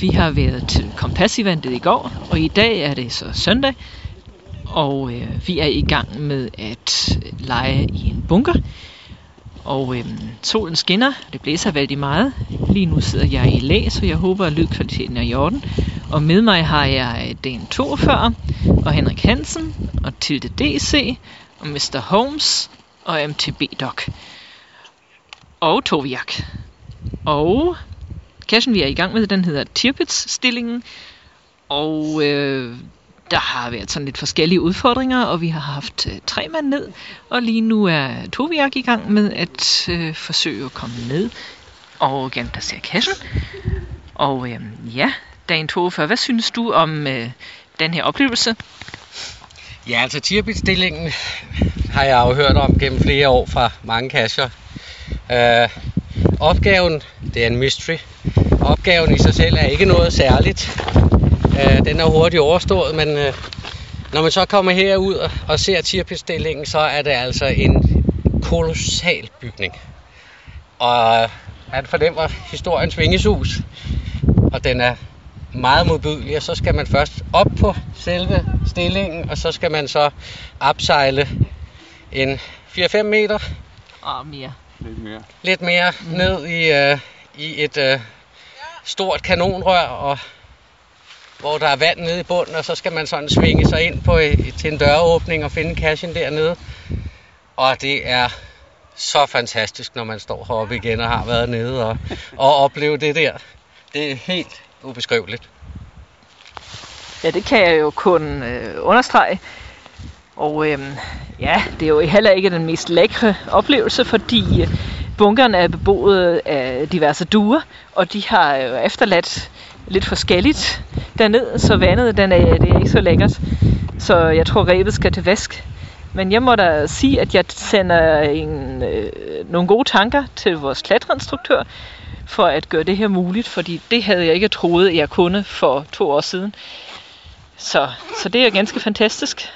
Vi har været til Kompass-eventet i går, og i dag er det så søndag, og øh, vi er i gang med at lege i en bunker. Og øhm, solen skinner, det blæser vældig meget. Lige nu sidder jeg i læ, så jeg håber, at lydkvaliteten er i orden. Og med mig har jeg øh, Dan 42 og Henrik Hansen og Tilde DC og Mr. Holmes og MTB Doc. Og Toviak. Og cashen, vi er i gang med, den hedder Tirpitz-stillingen. Og øh, der har været sådan lidt forskellige udfordringer, og vi har haft øh, tre mand ned. Og lige nu er Toviak i gang med at øh, forsøge at komme ned og genplacere kassen. Og øh, ja, dagen 42, hvad synes du om øh, den her oplevelse? Ja, altså tierbitstillingen har jeg jo hørt om gennem flere år fra mange kasser. Øh, opgaven, det er en mystery. Opgaven i sig selv er ikke noget særligt. Øh, den er hurtigt overstået, men øh, når man så kommer herud og, og ser Tirpitz-stillingen, så er det altså en kolossal bygning. Og man fornemmer historiens vingeshus, og den er meget modbydelig, og så skal man først op på selve stillingen, og så skal man så opsejle en 4-5 meter. Og mere. Lidt mere. Lidt mere mm. ned i, øh, i et øh, stort kanonrør, og hvor der er vand nede i bunden, og så skal man sådan svinge sig ind på øh, til en døråbning og finde cashen dernede. Og det er så fantastisk, når man står heroppe igen og har været nede og, og opleve det der. Det er helt ubeskriveligt. Ja, det kan jeg jo kun øh, understrege. Og øh, ja, det er jo heller ikke den mest lækre oplevelse, fordi øh, bunkeren er beboet af diverse duer, og de har jo efterladt lidt forskelligt derned, så vandet den er, det er ikke så lækkert. Så jeg tror, rebet skal til vask. Men jeg må da sige, at jeg sender en, øh, nogle gode tanker til vores klatreinstruktør, for at gøre det her muligt, fordi det havde jeg ikke troet, jeg kunne for to år siden. Så, så det er ganske fantastisk.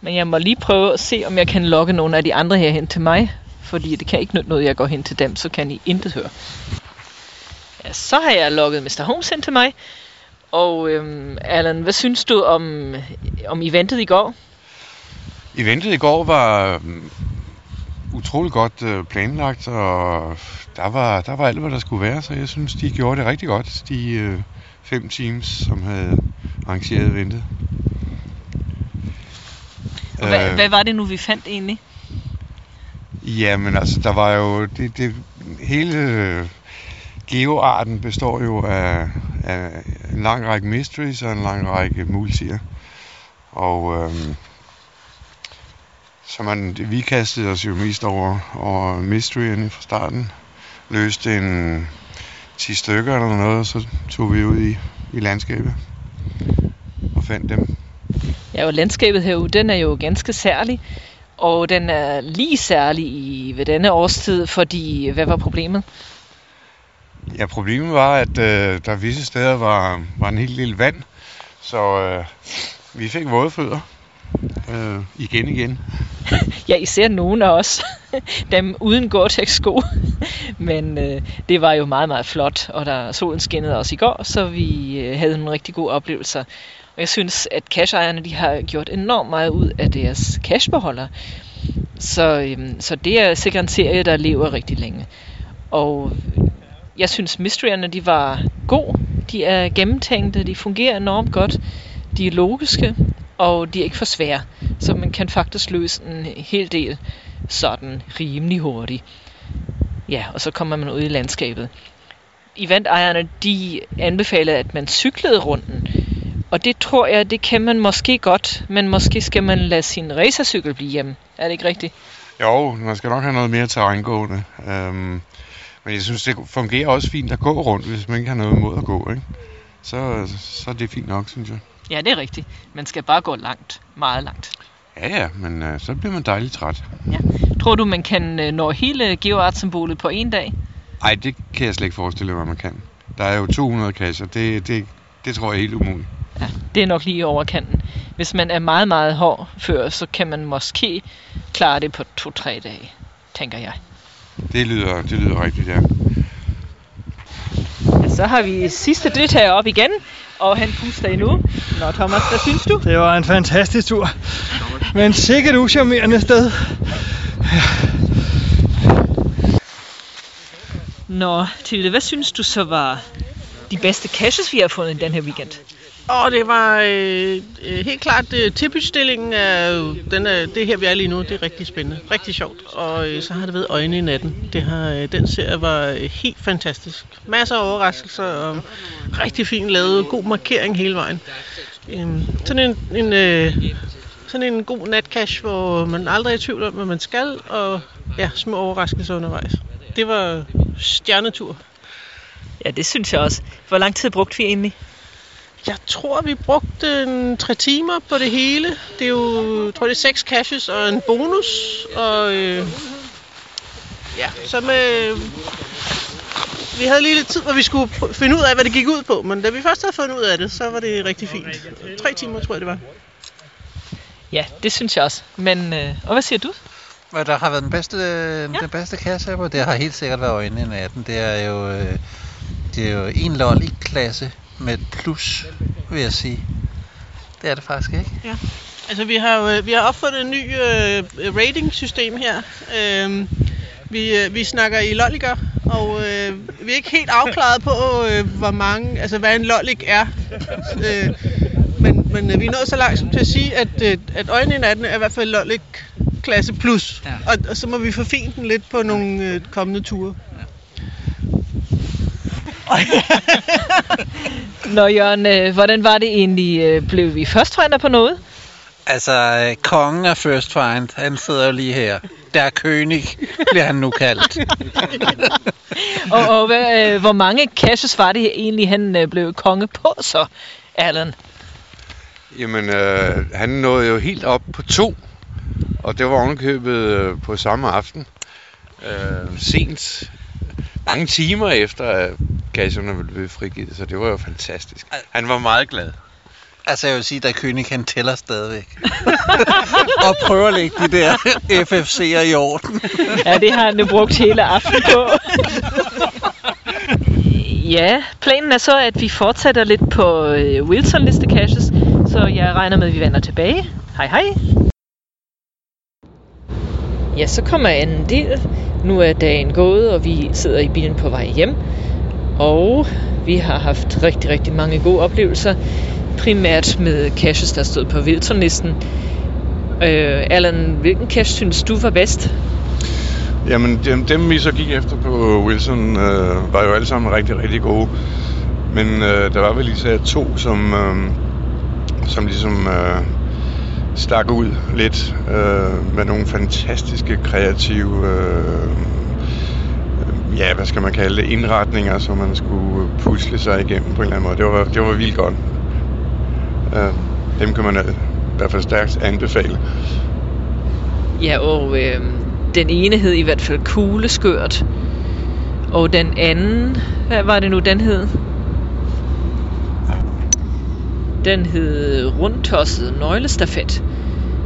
Men jeg må lige prøve at se, om jeg kan lokke nogle af de andre her hen til mig, fordi det kan ikke nytte noget, jeg går hen til dem, så kan I intet høre. Ja, så har jeg lukket Mr. Holmes hen til mig. Og øhm, Allan, hvad synes du om, om eventet i går? Eventet i går var mm, utrolig godt øh, planlagt, og der var, der var alt, hvad der skulle være, så jeg synes, de gjorde det rigtig godt, de øh, fem teams, som havde arrangeret eventet. Hvad, øh, hvad var det nu, vi fandt egentlig? Jamen altså, der var jo... Det, det, hele geoarten består jo af, af en lang række mysteries og en lang række multier. Og øhm, så man, vi kastede os jo mest over, over mysteryerne fra starten. Løste en 10 stykker eller noget, så tog vi ud i, i landskabet og fandt dem. Ja, og landskabet herude, den er jo ganske særlig. Og den er lige særlig i ved denne årstid, fordi hvad var problemet? Ja, problemet var, at øh, der visse steder var, var en helt lille vand, så øh, vi fik våde fødder øh, igen igen. ja, især nogen af os, <laughs> dem uden Gore-Tex-sko. Men øh, det var jo meget, meget flot, og der solen skinnede også i går, så vi øh, havde nogle rigtig gode oplevelser. Og jeg synes, at cashejerne de har gjort enormt meget ud af deres cashbeholder. Så, øhm, så det er sikkert en serie, der lever rigtig længe. Og jeg synes, mysteryerne de var gode. De er gennemtænkte, de fungerer enormt godt. De er logiske, og de er ikke for svære. Så man kan faktisk løse en hel del sådan rimelig hurtigt. Ja, og så kommer man ud i landskabet. Eventejerne, de anbefalede, at man cyklede runden. Og det tror jeg, det kan man måske godt, men måske skal man lade sin racercykel blive hjemme. Er det ikke rigtigt? Jo, man skal nok have noget mere terrængående. Øhm, men jeg synes, det fungerer også fint at gå rundt, hvis man ikke har noget imod at gå. Ikke? Så, så er det fint nok, synes jeg. Ja, det er rigtigt. Man skal bare gå langt. Meget langt. Ja, ja, men øh, så bliver man dejligt træt. Ja. Tror du, man kan øh, nå hele geoart-symbolet på en dag? Nej, det kan jeg slet ikke forestille mig, man kan. Der er jo 200 kasser. Det, det, det tror jeg er helt umuligt. Ja, det er nok lige i overkanten. Hvis man er meget, meget hård før, så kan man måske klare det på to-tre dage, tænker jeg. Det lyder, det lyder rigtigt, ja. ja så har vi sidste deltager op igen, og han puster endnu. Nå, Thomas, hvad synes du? Det var en fantastisk tur, men sikkert uschammerende sted. Ja. Nå, Tilde, hvad synes du så var de bedste caches, vi har fundet den her weekend? Og det var øh, øh, helt klart, øh, tilbudstillingen. er den er, det her vi er lige nu, det er rigtig spændende, rigtig sjovt. Og øh, så har det været øjne i natten. Det har, øh, den serie var øh, helt fantastisk. Masser af overraskelser og rigtig fint lavet, god markering hele vejen. Øh, sådan en, en øh, sådan en god natcash, hvor man aldrig er i tvivl om, hvad man skal, og ja, små overraskelser undervejs. Det var stjernetur. Ja, det synes jeg også. Hvor lang tid brugte vi egentlig? Jeg tror, vi brugte en tre timer på det hele. Det er jo, jeg tror det er seks caches og en bonus. Og øh, ja, så med... Vi havde lige lidt tid, hvor vi skulle finde ud af, hvad det gik ud på. Men da vi først havde fundet ud af det, så var det rigtig fint. Tre timer, tror jeg, det var. Ja, det synes jeg også. Men, øh, og hvad siger du? Hvad der har været den bedste, ja. den bedste kasse her på, det har helt sikkert været øjnene i natten. Det er jo, øh, det er jo en lolly-klasse med et plus, vil jeg sige. Det er det faktisk ikke. Ja. Altså, vi har, jo, øh, vi har opfundet en ny øh, rating-system her. Øh, vi, øh, vi snakker i lolliger, og øh, vi er ikke helt afklaret på, øh, hvor mange, altså hvad en lollig er. Øh, men men øh, vi er nået så langt som til at sige, at, øh, at øjnene i natten er i hvert fald lollig klasse plus. Ja. Og, og så må vi forfine den lidt på nogle øh, kommende ture. <laughs> Nå Jørgen, øh, hvordan var det egentlig? Øh, blev vi først finder på noget? Altså, øh, kongen af First Find, han sidder jo lige her. Der König bliver han nu kaldt. <laughs> og og hvad, øh, hvor mange caches var det egentlig, han øh, blev konge på så, Allan? Jamen, øh, han nåede jo helt op på to, og det var ovenkøbet øh, på samme aften. Øh, sent, mange timer efter, at gasserne blev frigivet, så det var jo fantastisk. Han var meget glad. Altså, jeg vil sige, at König han tæller stadigvæk. <laughs> og prøver at lægge de der <laughs> FFC'er i orden. Ja, det har han jo brugt hele aftenen på. ja, planen er så, at vi fortsætter lidt på øh, Wilson-liste caches, så jeg regner med, at vi vender tilbage. Hej hej! Ja, så kommer anden del. Nu er dagen gået, og vi sidder i bilen på vej hjem. Og vi har haft rigtig, rigtig mange gode oplevelser. Primært med caches, der stod på Wilson-listen. Øh, Allan, hvilken cache synes du var bedst? Jamen, dem, dem vi så gik efter på Wilson, øh, var jo alle sammen rigtig, rigtig gode. Men øh, der var vel især to, som, øh, som ligesom øh, stak ud lidt øh, med nogle fantastiske kreative, øh, ja, hvad skal man kalde det, indretninger, som man skulle pusle sig igennem på en eller anden måde. Det var, det var vildt godt. Øh, dem kan man i hvert fald stærkt anbefale. Ja, og øh, den ene hed i hvert fald kugleskørt. Og den anden, hvad var det nu, den hed? Den hed rundtosset nøglestafet.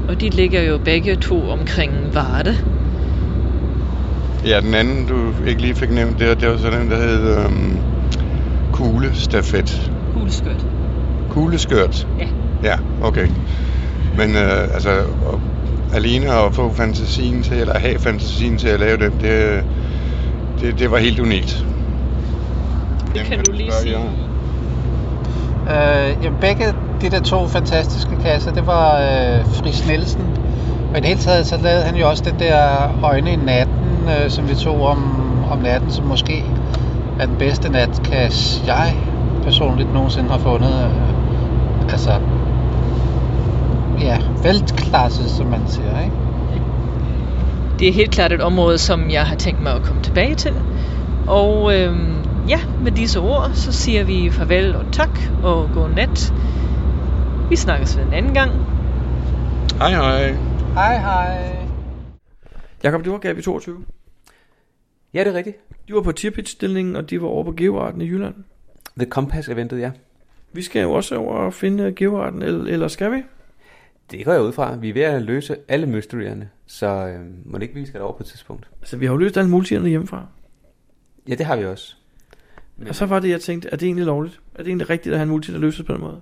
Og de ligger jo begge to omkring Varde. Ja, den anden, du ikke lige fik nævnt, det, det var sådan den, der hed øhm, kuglestafet. Kugleskørt. Kugleskørt? Ja. Ja, okay. Men øh, altså, og, alene at få fantasien til, eller have fantasien til at lave dem, det, det, det var helt unikt. Det kan du lige sige. Øh, jamen, begge de der to fantastiske kasser, det var øh, Fris Nielsen. Og i det hele taget, så lavede han jo også den der Øjne i natten, øh, som vi tog om, om natten, som måske er den bedste natkasse, jeg personligt nogensinde har fundet. Øh, altså, ja, veltklasse, som man siger, ikke? Det er helt klart et område, som jeg har tænkt mig at komme tilbage til. Og øhm, ja, med disse ord, så siger vi farvel og tak og god nat. Vi snakkes ved en anden gang. Hej hej. Hej hej. Jakob, det var Gabi 22. Ja, det er rigtigt. De var på Tirpitch-stillingen, og de var over på Geoarten i Jylland. The Compass-eventet, ja. Vi skal jo også over og finde Geoarten, eller, skal vi? Det går jeg ud fra. Vi er ved at løse alle mysterierne, så øh, må det ikke vi skal over på et tidspunkt. Altså, vi har jo løst alle multierne hjemmefra. Ja, det har vi også. Men... Og så var det, jeg tænkte, er det egentlig lovligt? Er det egentlig rigtigt at have en multi, der løses på den måde?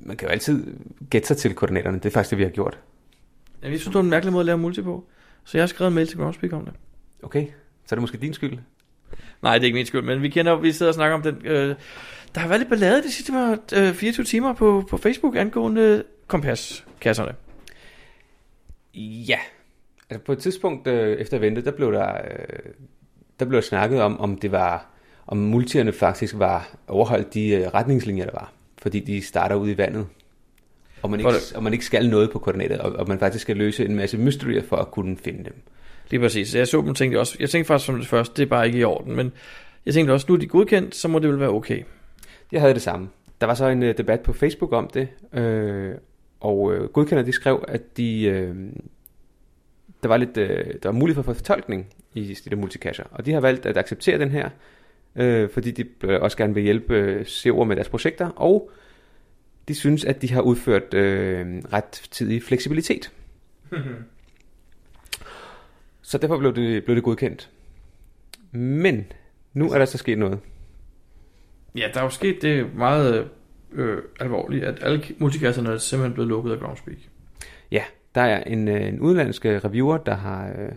Man kan jo altid gætte sig til koordinaterne. Det er faktisk det, vi har gjort. Ja, jeg synes, det var en mærkelig måde at lave multi på. Så jeg har skrevet en mail til Groundspeak om det. Okay. Så er det måske din skyld? Nej, det er ikke min skyld, men vi kender, vi sidder og snakker om den. Øh, der har været lidt ballade de sidste var, øh, 24 timer på, på Facebook angående kompaskasserne. Ja. Altså på et tidspunkt øh, efter ventet, der blev der, øh, der blev snakket om, om det var, om multierne faktisk var overholdt de øh, retningslinjer, der var. Fordi de starter ud i vandet. Og man ikke, og man ikke skal noget på koordinatet, og, og man faktisk skal løse en masse mysterier for at kunne finde dem. Lige præcis. Jeg så dem tænkte også, jeg tænkte faktisk som det første, det er bare ikke i orden, men jeg tænkte også, nu er de godkendt, så må det vel være okay. Jeg havde det samme. Der var så en uh, debat på Facebook om det, øh, og uh, godkender de skrev, at de, uh, der var lidt, uh, der var mulighed for fortolkning i de multicasher, og de har valgt at acceptere den her, uh, fordi de uh, også gerne vil hjælpe SEO'er med deres projekter, og de synes, at de har udført uh, ret tidig fleksibilitet. <laughs> Så derfor blev det, blev det godkendt. Men nu er der så sket noget. Ja, der er jo sket det meget øh, alvorligt, at alle multikasserne er simpelthen blevet lukket af Groundspeak. Ja, der er en, øh, en udenlandsk reviewer, der har, øh,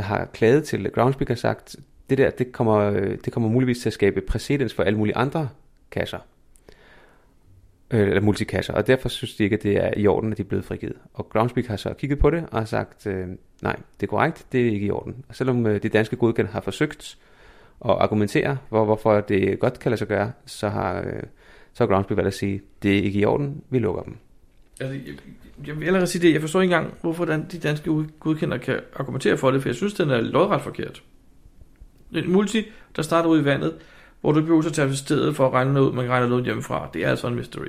der har klaget til Groundspeak har sagt, det der, det kommer, det kommer muligvis til at skabe præcedens for alle mulige andre kasser. Øh, eller multikasser, og derfor synes de ikke, at det er i orden, at de er blevet frigivet. Og Groundspeak har så kigget på det og har sagt, øh, nej, det er korrekt, det er ikke i orden. Og selvom øh, de danske godkendte har forsøgt at argumentere, hvor, hvorfor det godt kan lade sig gøre, så har, øh, så har Groundspeak valgt at sige, det er ikke i orden, vi lukker dem. Altså, jeg, jeg vil allerede sige det, jeg forstår ikke engang, hvorfor de danske godkendere kan argumentere for det, for jeg synes, den er lodret forkert. En multi, der starter ud i vandet, hvor du behøver at tage stedet for at regne noget ud, man kan regne noget hjemmefra. Det er altså en mystery.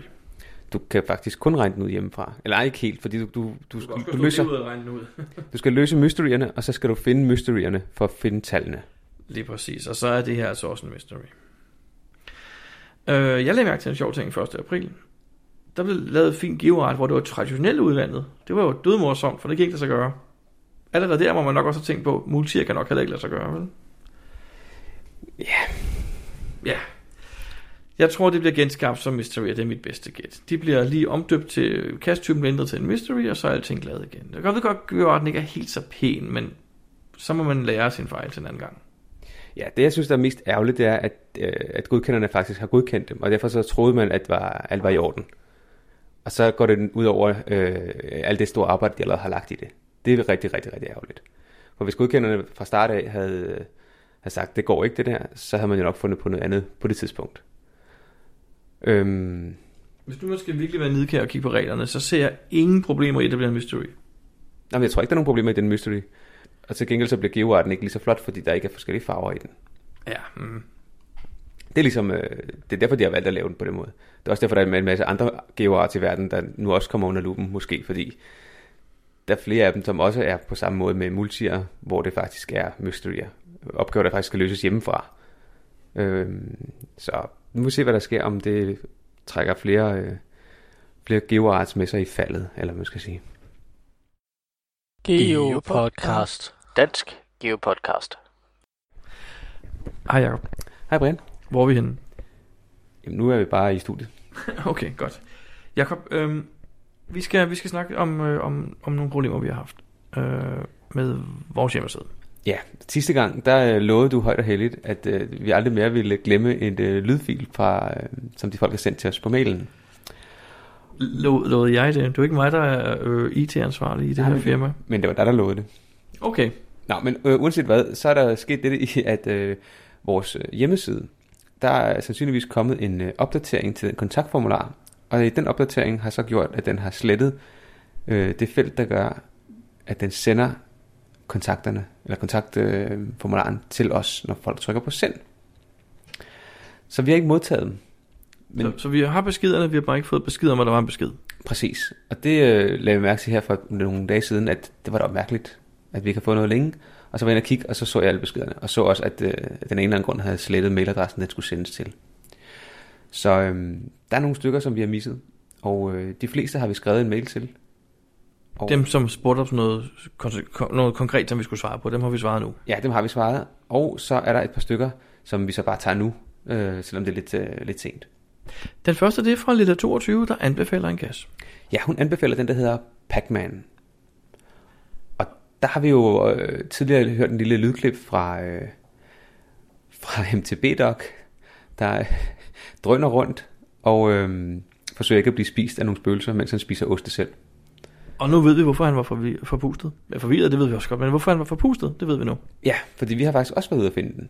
Du kan faktisk kun regne den ud hjemmefra. Eller ikke helt, fordi du, du, du, Du, du, du løser, ud ud. <laughs> du skal løse mysterierne, og så skal du finde mysterierne for at finde tallene. Lige præcis, og så er det her altså også en mystery. Øh, jeg lagde mærke til en sjov ting 1. april. Der blev lavet et fint geoart, hvor det var traditionelt udvandet. Det var jo dødmorsomt, for det kan ikke lade sig gøre. Allerede der må man nok også have tænkt på, multier kan nok heller ikke lade sig gøre, vel? Ja. Ja. Jeg tror, det bliver genskabt som mystery, og det er mit bedste gæt. De bliver lige omdøbt til, kasttypen ændret til en mystery, og så er alting glad igen. Jeg kan godt gøre, at den ikke er helt så pæn, men så må man lære sin fejl til en anden gang. Ja, det jeg synes, der er mest ærgerligt, det er, at, øh, at godkenderne faktisk har godkendt dem, og derfor så troede man, at var, alt var i orden. Og så går det ud over øh, alt det store arbejde, de allerede har lagt i det. Det er rigtig, rigtig, rigtig ærgerligt. For hvis godkenderne fra start af havde, havde sagt, det går ikke det der, så havde man jo nok fundet på noget andet på det tidspunkt. Øhm, Hvis du nu skal virkelig være nidkær og kigge på reglerne, så ser jeg ingen problemer i, at det bliver en mystery. nej, men jeg tror ikke, der er nogen problemer i den mystery. Og til gengæld så bliver geoarten ikke lige så flot, fordi der ikke er forskellige farver i den. Ja, mm. Det er ligesom, øh, det er derfor, de har valgt at lave den på den måde. Det er også derfor, der er en masse andre geoarter i verden, der nu også kommer under lupen, måske, fordi der er flere af dem, som også er på samme måde med multier, hvor det faktisk er mysterier. Opgaver, der faktisk skal løses hjemmefra. Øhm, så nu må vi se, hvad der sker, om det trækker flere, øh, flere geoarts med sig i faldet, eller hvad man skal sige. Geopodcast. Dansk Geopodcast. Hej Jacob. Hej Brian. Hvor er vi henne? Jamen, nu er vi bare i studiet. <laughs> okay, godt. Jakob, øhm, vi, skal, vi skal snakke om, øh, om, om nogle problemer, vi har haft øh, med vores hjemmeside. Ja, sidste gang, der øh, lovede du højt og heldigt, at øh, vi aldrig mere ville glemme et øh, lydfil, fra, øh, som de folk har sendt til os på mailen. Lo- lovede jeg det? Det er ikke mig, der er øh, IT-ansvarlig i det Nej, her men- firma. Men det var dig, der lovede det. Okay. Nå, men øh, uanset hvad, så er der sket det at øh, vores øh, hjemmeside, der er sandsynligvis kommet en øh, opdatering til den kontaktformular, og i den opdatering har så gjort, at den har slettet øh, det felt, der gør, at den sender kontakterne, eller kontaktformularen øh, til os, når folk trykker på send. Så vi har ikke modtaget dem. Men... Så, så vi har beskederne, vi har bare ikke fået besked om, at der var en besked. Præcis. Og det øh, lavede vi mærke til her for nogle dage siden, at det var da mærkeligt, at vi ikke har fået noget længe. Og så var jeg inde og kigge, og så så jeg alle beskederne. Og så også, at øh, den ene eller anden grund havde slettet mailadressen, den skulle sendes til. Så øh, der er nogle stykker, som vi har misset. Og øh, de fleste har vi skrevet en mail til. Og, Dem, som spurgte om noget, noget konkret, som vi skulle svare på, dem har vi svaret nu. Ja, dem har vi svaret. Og så er der et par stykker, som vi så bare tager nu, øh, selvom det er lidt, øh, lidt sent. Den første, det er fra Lilla 22, der anbefaler en gas. Ja, hun anbefaler den, der hedder Pac-Man. Der har vi jo øh, tidligere hørt en lille lydklip fra, øh, fra <laughs> MTB-Doc, der øh, <laughs> drøner rundt og øh, forsøger ikke at blive spist af nogle spøgelser, mens han spiser oste selv. Og nu ved vi, hvorfor han var forpustet. Ja, forvirret, det ved vi også godt, men hvorfor han var forpustet, det ved vi nu. Ja, fordi vi har faktisk også været ude at finde den.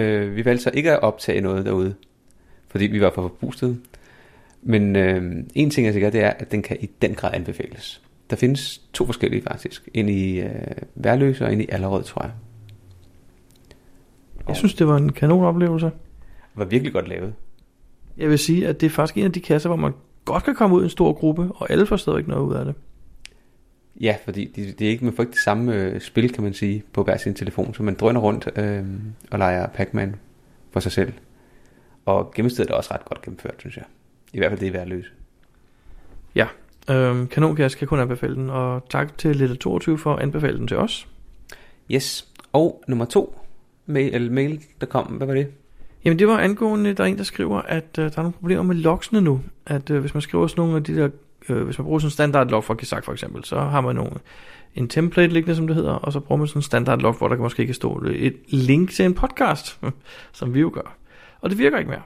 Øh, vi valgte så ikke at optage noget derude, fordi vi var for forpustet. Men øh, en ting er sikkert, det er, at den kan i den grad anbefales. Der findes to forskellige faktisk. En i øh, Værløse og en i Allerød, tror jeg. Jeg synes, det var en kanon oplevelse. Det var virkelig godt lavet. Jeg vil sige, at det er faktisk en af de kasser, hvor man godt kan komme ud i en stor gruppe, og alle får stadigvæk noget ud af det. Ja, fordi det, det er ikke, man får ikke det samme øh, spil, kan man sige, på hver sin telefon, så man drøner rundt øh, og leger Pac-Man for sig selv. Og gennemstedet er også ret godt gennemført, synes jeg. I hvert fald det er værd at løse. Ja, øhm, kanonkasse kan kun anbefale den, og tak til Lille 22 for at anbefale den til os. Yes, og nummer to, mail, eller mail, der kom, hvad var det? Jamen det var angående, der er en, der skriver, at øh, der er nogle problemer med logsene nu. At øh, hvis man skriver sådan nogle af de der, øh, hvis man bruger sådan en standard log for Kizak for eksempel, så har man nogle, en template liggende, som det hedder, og så bruger man sådan en standard log, hvor der kan måske ikke stå et link til en podcast, <laughs> som vi jo gør. Og det virker ikke mere.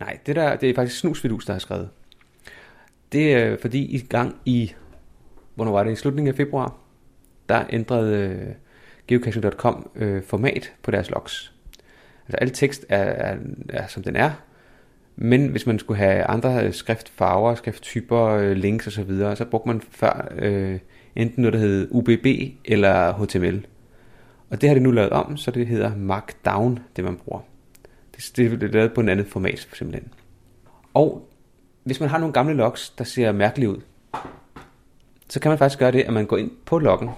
Nej, det, der, det er faktisk Snusvidus, der har skrevet. Det er fordi i gang i, hvornår var det, i slutningen af februar, der ændrede øh, geocaching.com øh, format på deres logs. Altså al tekst er, er, er som den er, men hvis man skulle have andre øh, skriftfarver, skrifttyper, øh, links osv., så, videre, så brugte man før øh, enten noget, der hed UBB eller HTML. Og det har de nu lavet om, så det hedder Markdown, det man bruger. Det, det er lavet på en andet format, simpelthen. Og hvis man har nogle gamle logs, der ser mærkelige ud, så kan man faktisk gøre det, at man går ind på loggen,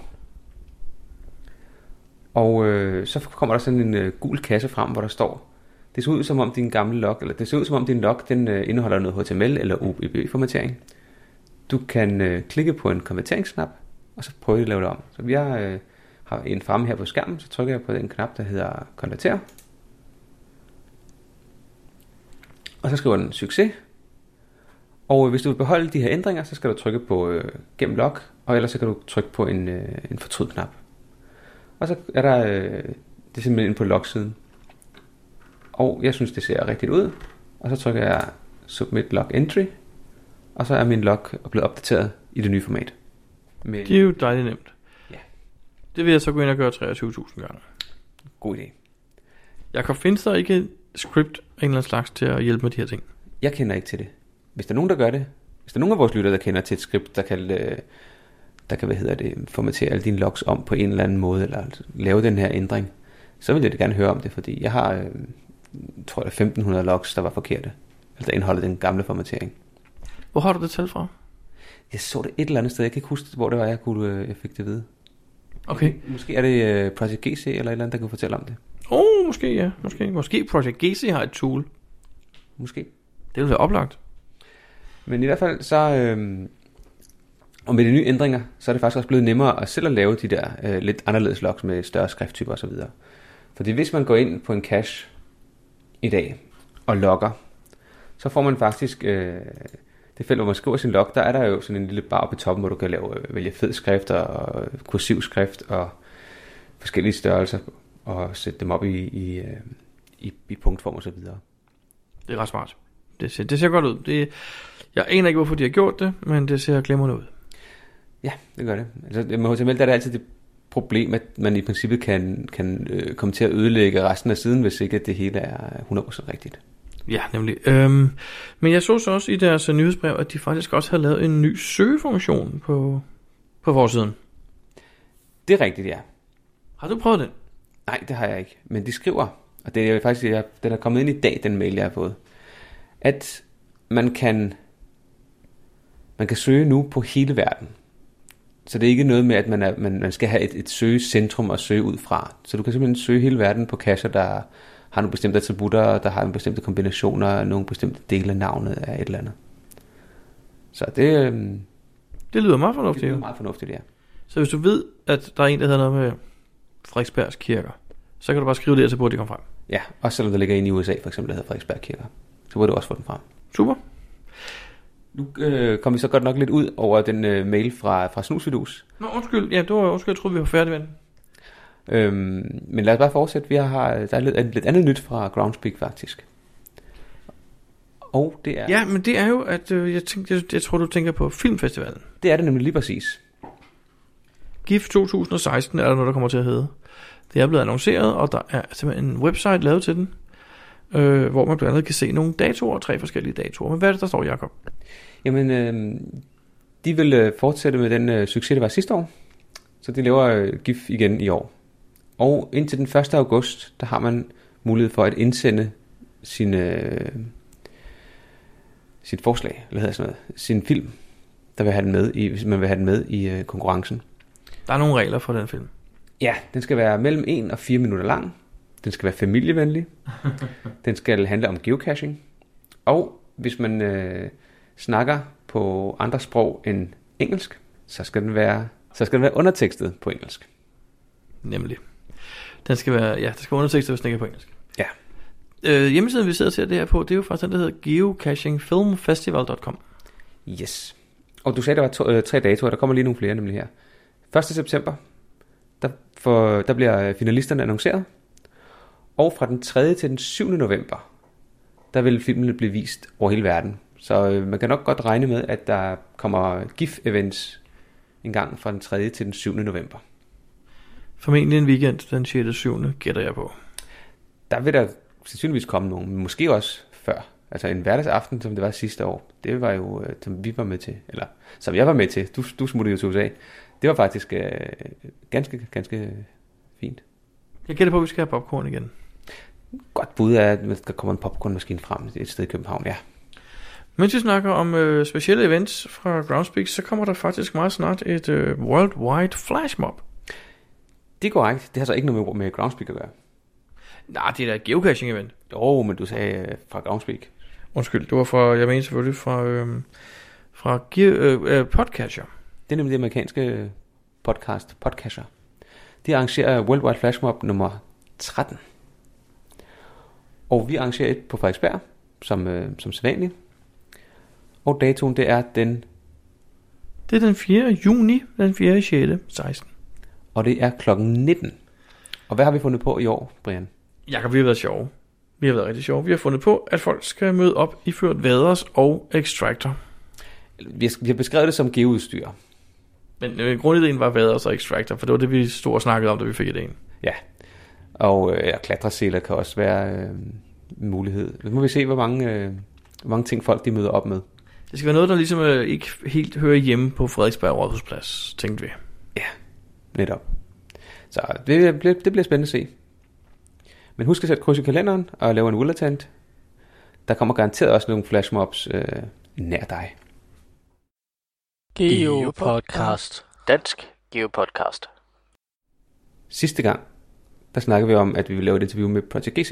og øh, så kommer der sådan en øh, gul kasse frem, hvor der står, det ser ud som om din gamle log, eller det ser ud som om din log, den øh, indeholder noget HTML eller OBB-formatering. Du kan øh, klikke på en konverteringsknap, og så prøve at lave det om. Så vi har, øh, har en fremme her på skærmen, så trykker jeg på den knap, der hedder konverter. Og så skriver den succes. Og hvis du vil beholde de her ændringer, så skal du trykke på øh, gem log, og ellers så kan du trykke på en, øh, en fortryd-knap. Og så er der, øh, det er simpelthen inde på logsiden. Og jeg synes, det ser rigtigt ud. Og så trykker jeg Submit Log Entry. Og så er min log blevet opdateret i det nye format. Med det er jo dejligt nemt. Ja. Det vil jeg så gå ind og gøre 23.000 gange. God idé. Jakob, findes der ikke et script af en eller anden slags til at hjælpe med de her ting? Jeg kender ikke til det. Hvis der er nogen, der gør det, hvis der er nogen af vores lyttere, der kender til et script, der kan, øh, der kan hvad hedder det, formatere alle dine logs om på en eller anden måde, eller altså lave den her ændring, så vil jeg da gerne høre om det, fordi jeg har, øh, tror jeg, 1500 logs, der var forkerte. Eller der indeholder den gamle formatering. Hvor har du det tal fra? Jeg så det et eller andet sted. Jeg kan ikke huske, hvor det var, jeg, kunne, øh, jeg fik det vide. Okay. Måske er det øh, Project GC eller et eller andet, der kan fortælle om det. Åh, oh, måske ja. Måske. Måske Project GC har et tool. Måske. Det vil være oplagt. Men i hvert fald så... Øh, og med de nye ændringer, så er det faktisk også blevet nemmere at selv at lave de der øh, lidt anderledes logs med større skrifttyper osv. Fordi hvis man går ind på en cache i dag og logger, så får man faktisk øh, det felt, hvor man skriver sin log, der er der jo sådan en lille bar på toppen, hvor du kan lave, øh, vælge fed skrift og kursiv skrift og forskellige størrelser og sætte dem op i, i, øh, i, i punktform og så videre. Det er ret smart. Det ser, det ser godt ud. Det, jeg aner ikke, hvorfor de har gjort det, men det ser glimrende ud. Ja, det gør det. Altså, med HTML der er det altid det problem, at man i princippet kan, kan øh, komme til at ødelægge resten af siden, hvis ikke det hele er 100% rigtigt. Ja, nemlig. Øhm, men jeg så så også i deres uh, nyhedsbrev, at de faktisk også havde lavet en ny søgefunktion på, på forsiden. Det er rigtigt, ja. Har du prøvet den? Nej, det har jeg ikke. Men de skriver, og det er faktisk, jeg, den er kommet ind i dag, den mail, jeg har fået, at man kan, man kan søge nu på hele verden. Så det er ikke noget med, at man, er, man, man skal have et, et søgecentrum at søge ud fra. Så du kan simpelthen søge hele verden på kasser, der har nogle bestemte attributter, der har nogle bestemte kombinationer, nogle bestemte dele af navnet af et eller andet. Så det... Øhm, det lyder meget fornuftigt. Det lyder meget fornuftigt, ja. Så hvis du ved, at der er en, der hedder noget med Frederiksbergs kirker, så kan du bare skrive det, så burde de komme frem. Ja, også selvom der ligger en i USA, for eksempel, der hedder Frederiksberg kirker. Så burde du også få den frem. Super. Nu øh, kom vi så godt nok lidt ud over den øh, mail fra, fra Snusvidus. Nå, undskyld. Ja, det var undskyld. Jeg troede, vi var færdige med den. Øhm, men lad os bare fortsætte. Vi har, der er lidt, lidt andet nyt fra Groundspeak faktisk. Og det er... Ja, men det er jo, at øh, jeg, tænkte, jeg, jeg tror, du tænker på Filmfestivalen. Det er det nemlig lige præcis. GIF 2016 er der noget, der kommer til at hedde. Det er blevet annonceret, og der er simpelthen en website lavet til den, øh, hvor man blandt andet kan se nogle datoer, tre forskellige datoer. Men hvad er det, der står, Jacob? Jamen, øh, de vil øh, fortsætte med den øh, succes, der var sidste år. Så de laver øh, GIF igen i år. Og indtil den 1. august, der har man mulighed for at indsende sin, øh, sit forslag, eller hedder sådan noget, sin film, der vil have den med i, hvis man vil have den med i øh, konkurrencen. Der er nogle regler for den film. Ja, den skal være mellem 1 og 4 minutter lang. Den skal være familievenlig. <laughs> den skal handle om geocaching. Og hvis man øh, snakker på andre sprog end engelsk, så skal den være, så skal den være undertekstet på engelsk. Nemlig. Den skal være, ja, der skal være undertekstet, hvis den ikke er på engelsk. Ja. Øh, hjemmesiden, vi sidder ser det her på, det er jo faktisk den, der hedder geocachingfilmfestival.com. Yes. Og du sagde, der var to, øh, tre datoer, der kommer lige nogle flere nemlig her. 1. september, der, for, der bliver finalisterne annonceret. Og fra den 3. til den 7. november, der vil filmene blive vist over hele verden. Så øh, man kan nok godt regne med, at der kommer GIF-events en gang fra den 3. til den 7. november. Formentlig en weekend den 6. og 7. gætter jeg på. Der vil der sandsynligvis komme nogen, men måske også før. Altså en hverdagsaften, som det var sidste år, det var jo, øh, som vi var med til, eller som jeg var med til, du, du smuttede jo til USA, det var faktisk øh, ganske, ganske fint. Jeg gætter på, at vi skal have popcorn igen. Godt bud er, at der kommer en popcornmaskine frem et sted i København, ja. Mens vi snakker om øh, specielle events fra Groundspeak, så kommer der faktisk meget snart et øh, Worldwide Flashmob. Det er korrekt. Det har så ikke noget med, med Groundspeak at gøre. Nej, det er da et geocaching event. Jo, men du sagde øh, fra Groundspeak. Undskyld, det var fra, jeg mener selvfølgelig fra, øh, fra øh, øh, Podcatcher. Det er nemlig det amerikanske podcast, Podcatcher. De arrangerer Worldwide Flashmob nummer 13. Og vi arrangerer et på Frederiksberg, som, øh, som sædvanligt. Og datoen, det er den... Det er den 4. juni, den 4. 6. 16. Og det er klokken 19. Og hvad har vi fundet på i år, Brian? Jakob, vi har været sjove. Vi har været rigtig sjove. Vi har fundet på, at folk skal møde op i ført vaders og extractor. Vi har, vi har beskrevet det som geoudstyr. Men øh, grundideen var vaders og extractor, for det var det, vi stod og snakkede om, da vi fik idéen. Ja. Og øh, klatreseler kan også være øh, en mulighed. Nu må vi se, hvor mange, øh, hvor mange ting folk de møder op med. Det skal være noget, der ligesom øh, ikke helt hører hjemme på Frederiksberg Rådhusplads, tænkte vi. Ja, netop. Så det bliver, det bliver spændende at se. Men husk at sætte kryds i kalenderen og lave en ullatant. Der kommer garanteret også nogle flashmobs øh, nær dig. Geopodcast. Dansk Geopodcast. Sidste gang, der snakkede vi om, at vi ville lave et interview med Project GC.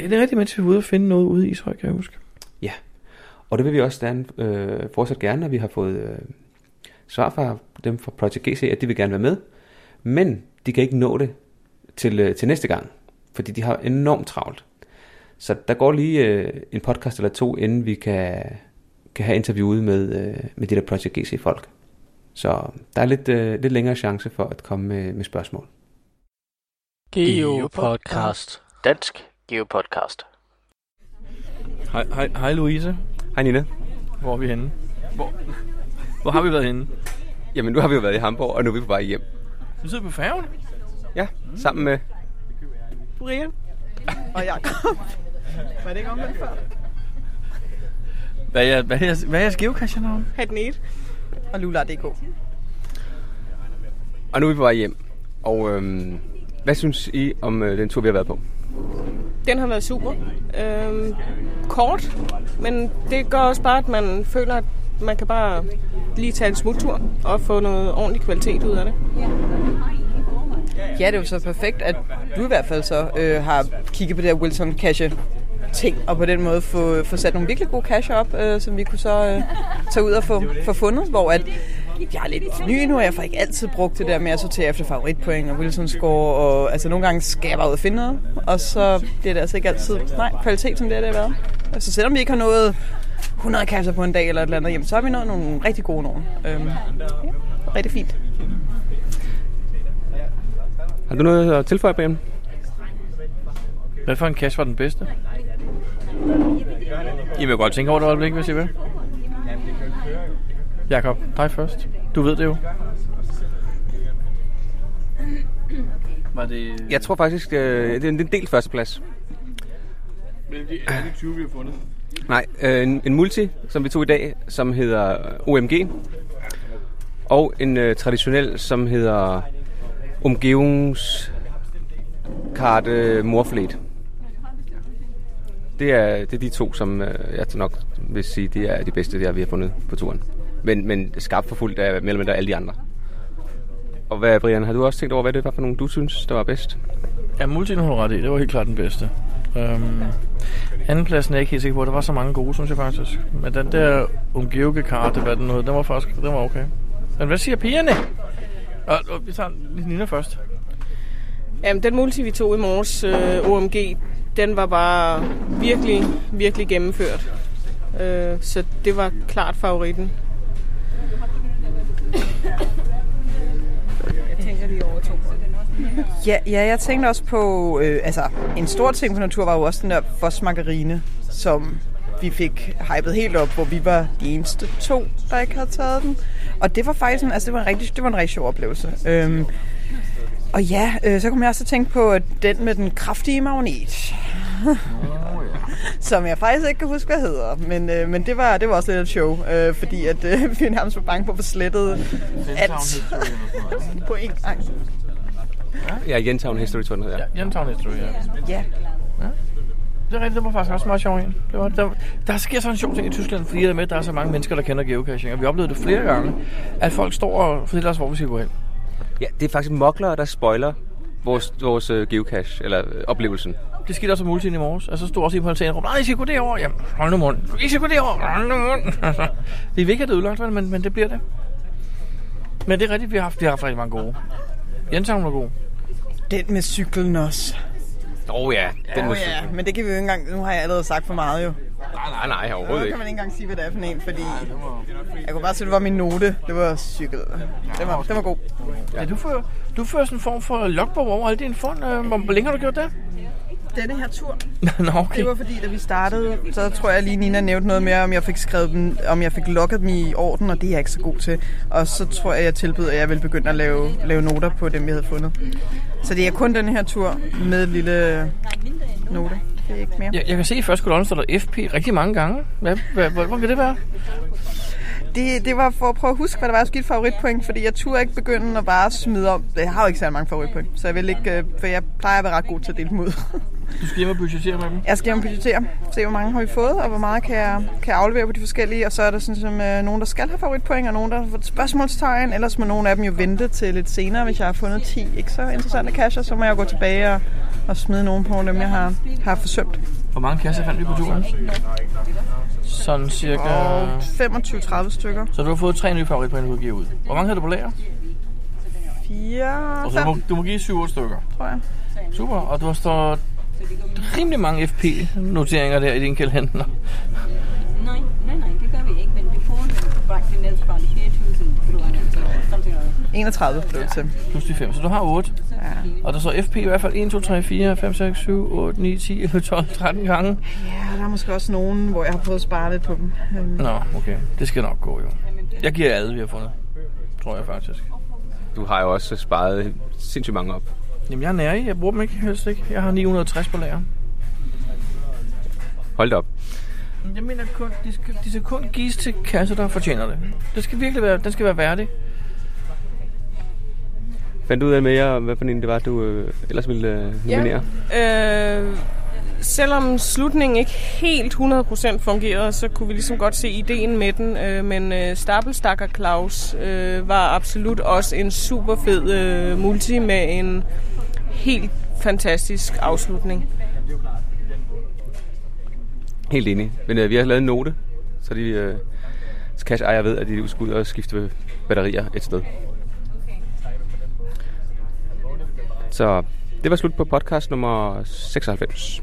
Ja, det er rigtigt, mens vi var ude og finde noget ude i Ishøj, kan jeg huske. Ja, og det vil vi også gerne, øh, fortsat gerne, når vi har fået øh, svar fra dem fra Project GC, at de vil gerne være med. Men de kan ikke nå det til, øh, til næste gang, fordi de har enormt travlt. Så der går lige øh, en podcast eller to, inden vi kan, kan have interviewet med, øh, med de der Project GC-folk. Så der er lidt, øh, lidt længere chance for at komme med, med spørgsmål. Geopodcast. Dansk Geopodcast. Hej, hej, hej Louise. Hej Nina. Hvor er vi henne? Hvor, hvor har vi været henne? Jamen nu har vi jo været i Hamburg, og nu er vi på vej hjem. Vi sidder på færgen. Ja, sammen med... Brian. Og Jacob. Var det ikke omvendt før? Hvad er, hvad er, hvad er jeres geocache-navn? Hatnet. Og Lula.dk. Og nu er vi på vej hjem. Og øhm, hvad synes I om øh, den tur, vi har været på? Den har været super. Øhm, kort, men det gør også bare, at man føler, at man kan bare lige tage en smuttur og få noget ordentlig kvalitet ud af det. Ja, det er jo så perfekt, at du i hvert fald så øh, har kigget på det her Wilson Cache ting, og på den måde få, få sat nogle virkelig gode cache op, øh, som vi kunne så øh, tage ud og få, få fundet, hvor at jeg er lidt ny nu, og jeg får ikke altid brugt det der med at sortere efter favoritpoint og Wilson score, og altså nogle gange skal jeg bare ud og finde noget, og så bliver det altså ikke altid, nej, kvalitet som det er, det har været. Altså selvom vi ikke har nået 100 kasser på en dag eller et eller andet, jamen, så har vi nået nogle rigtig gode nogen. Øhm, ja, rigtig fint. Har du noget at tilføje, Brian? Hvad for en cash var den bedste? I vil godt tænke over det et øjeblik, hvis I vil. Jakob, dig først. Du ved det jo. Var det... Jeg tror faktisk, øh, det er en delt førsteplads. Hvilke er de 20, vi har fundet? Nej, øh, en, en multi, som vi tog i dag, som hedder OMG. Og en øh, traditionel, som hedder Omgivningskarte Morflet. Det er, det er de to, som øh, jeg nok vil sige, de er de bedste, der vi har fundet på turen. Men, men skarpt forfulgt af mellem mindre alle de andre. Og hvad, Brian, har du også tænkt over, hvad det var for nogle, du synes, der var bedst? Ja, multien har du ret i. Det var helt klart den bedste. Um, andenpladsen er jeg ikke helt sikker på. Der var så mange gode, synes jeg faktisk. Men den der umgivke karte, hvad den noget, den var faktisk den var okay. Men hvad siger pigerne? Og, og vi tager lige Nina først. Jamen, den multi, vi tog i morges, øh, OMG, den var bare virkelig, virkelig gennemført. Øh, så det var klart favoritten. Jeg tænker lige over to. Ja, ja, jeg tænkte også på, øh, altså en stor ting på natur var jo også den der fosmargarine, som vi fik hypet helt op, hvor vi var de eneste to, der ikke havde taget den. Og det var faktisk en, altså det var en rigtig, det var en rigtig sjov oplevelse. Øhm, og ja, øh, så kom jeg også til at tænke på den med den kraftige magnet. <laughs> som jeg faktisk ikke kan huske, hvad hedder. Men, øh, men det, var, det var også lidt et show, øh, fordi at, øh, <laughs> vi nærmest var bange på at få slettet alt <laughs> på en gang. Ja, Jentown History Tour, ja. Ja, Jentown History, ja. Ja. ja. Det er rigtigt, det var faktisk også meget sjovt en. Det var, der, der sker sådan en sjov ting i Tyskland, fordi der med, der er så mange mennesker, der kender geocaching, og vi oplevede det flere gange, at folk står og fortæller os, hvor vi skal gå hen. Ja, det er faktisk moklere, der spoiler vores, vores uh, geocache, eller uh, oplevelsen. Det skete også på multien i morges. Og så stod også en på altanen og råbte, nej, I skal gå derover. Jamen, hold nu mund. I skal gå derover. Hold nu mund. <laughs> Altså, vi vil ikke have det ødelagt, vel, men, men det bliver det. Men det er rigtigt, vi har haft, vi har haft rigtig mange gode. Jenshavn var god. Den med cyklen også. Åh oh, ja, den Åh må ja, men det kan vi jo ikke engang... Nu har jeg allerede sagt for meget jo. Nej, nej, nej, Nu overhovedet kan ikke. man ikke engang sige, hvad det er for en, fordi... Jeg kunne bare se, det var min note. Det var cykel. Det var, det var god. Ja. du, fører, du fører sådan en form for logbog over alle dine fund. Øh, hvor længe har du gjort det? Denne her tur. <laughs> Nå, okay. Det var fordi, da vi startede, så tror jeg lige, Nina nævnte noget mere, om jeg fik skrevet dem, om jeg fik logget dem i orden, og det er jeg ikke så god til. Og så tror jeg, jeg tilbød, at jeg ville begynde at lave, lave noter på dem, jeg havde fundet. Så det er kun den her tur med et lille note. Det er ikke mere. Jeg, jeg kan se, at i første kolonne står der FP rigtig mange gange. Hvad, hvad, hvor, hvor kan det være? Det, det var for at prøve at huske, hvad der var, jeg skulle give et favoritpoint, fordi jeg turde ikke begynde at bare smide om. Jeg har jo ikke særlig mange favoritpoint, så jeg vil ikke, øh, for jeg plejer at være ret god til at dele dem ud. <laughs> Du skal hjem og budgettere med dem. Jeg skal hjem og budgettere, se hvor mange har vi fået, og hvor meget kan jeg, kan jeg aflevere på de forskellige. Og så er der sådan som øh, nogen, der skal have favoritpoint, og nogen, der har fået spørgsmålstegn. Ellers må nogle af dem jo vente til lidt senere, hvis jeg har fundet 10 ikke så interessante cacher, så må jeg gå tilbage og, og smide nogle på dem, jeg har, har forsømt. Hvor mange kasser fandt vi på turen? Sådan cirka... Og 25-30 stykker. Så du har fået tre nye favoritpoint, du kan give ud. Hvor mange har du på lager? 4, Og så du må, du må give 7 stykker. tror jeg. Super, og du har stået rimelig mange FP-noteringer der i din kalender. Nej, nej, nej, det gør vi ikke, men vi får den bragt det ned fra de 4.000 kroner, så something like that. 31 blev det til. Plus de 5, så du har 8. Ja. Og der står FP i hvert fald 1, 2, 3, 4, 5, 6, 7, 8, 9, 10, 11, 12, 13 gange. Ja, der er måske også nogen, hvor jeg har prøvet at spare lidt på dem. Nå, okay. Det skal nok gå jo. Jeg giver alle, vi har fundet. Tror jeg faktisk. Du har jo også sparet sindssygt mange op. Jamen, jeg er nær i. Jeg bruger dem ikke helst ikke. Jeg har 960 på lager. Hold da op. Jeg mener kun, de skal, de skal kun gives til kasser, der fortjener det. Det skal virkelig være, den skal være værdig. Fandt du ud af mere, hvad for en det var, du øh, ellers ville øh, nominere? Øh, selvom slutningen ikke helt 100% fungerede, så kunne vi ligesom godt se ideen med den. Øh, men øh, Stapelstakker Claus øh, var absolut også en super fed øh, multi med en helt fantastisk afslutning. Helt enig. Men øh, vi har lavet en note, så de øh, cash ejer ved, at de skal ud og skifte batterier et sted. Så det var slut på podcast nummer 96.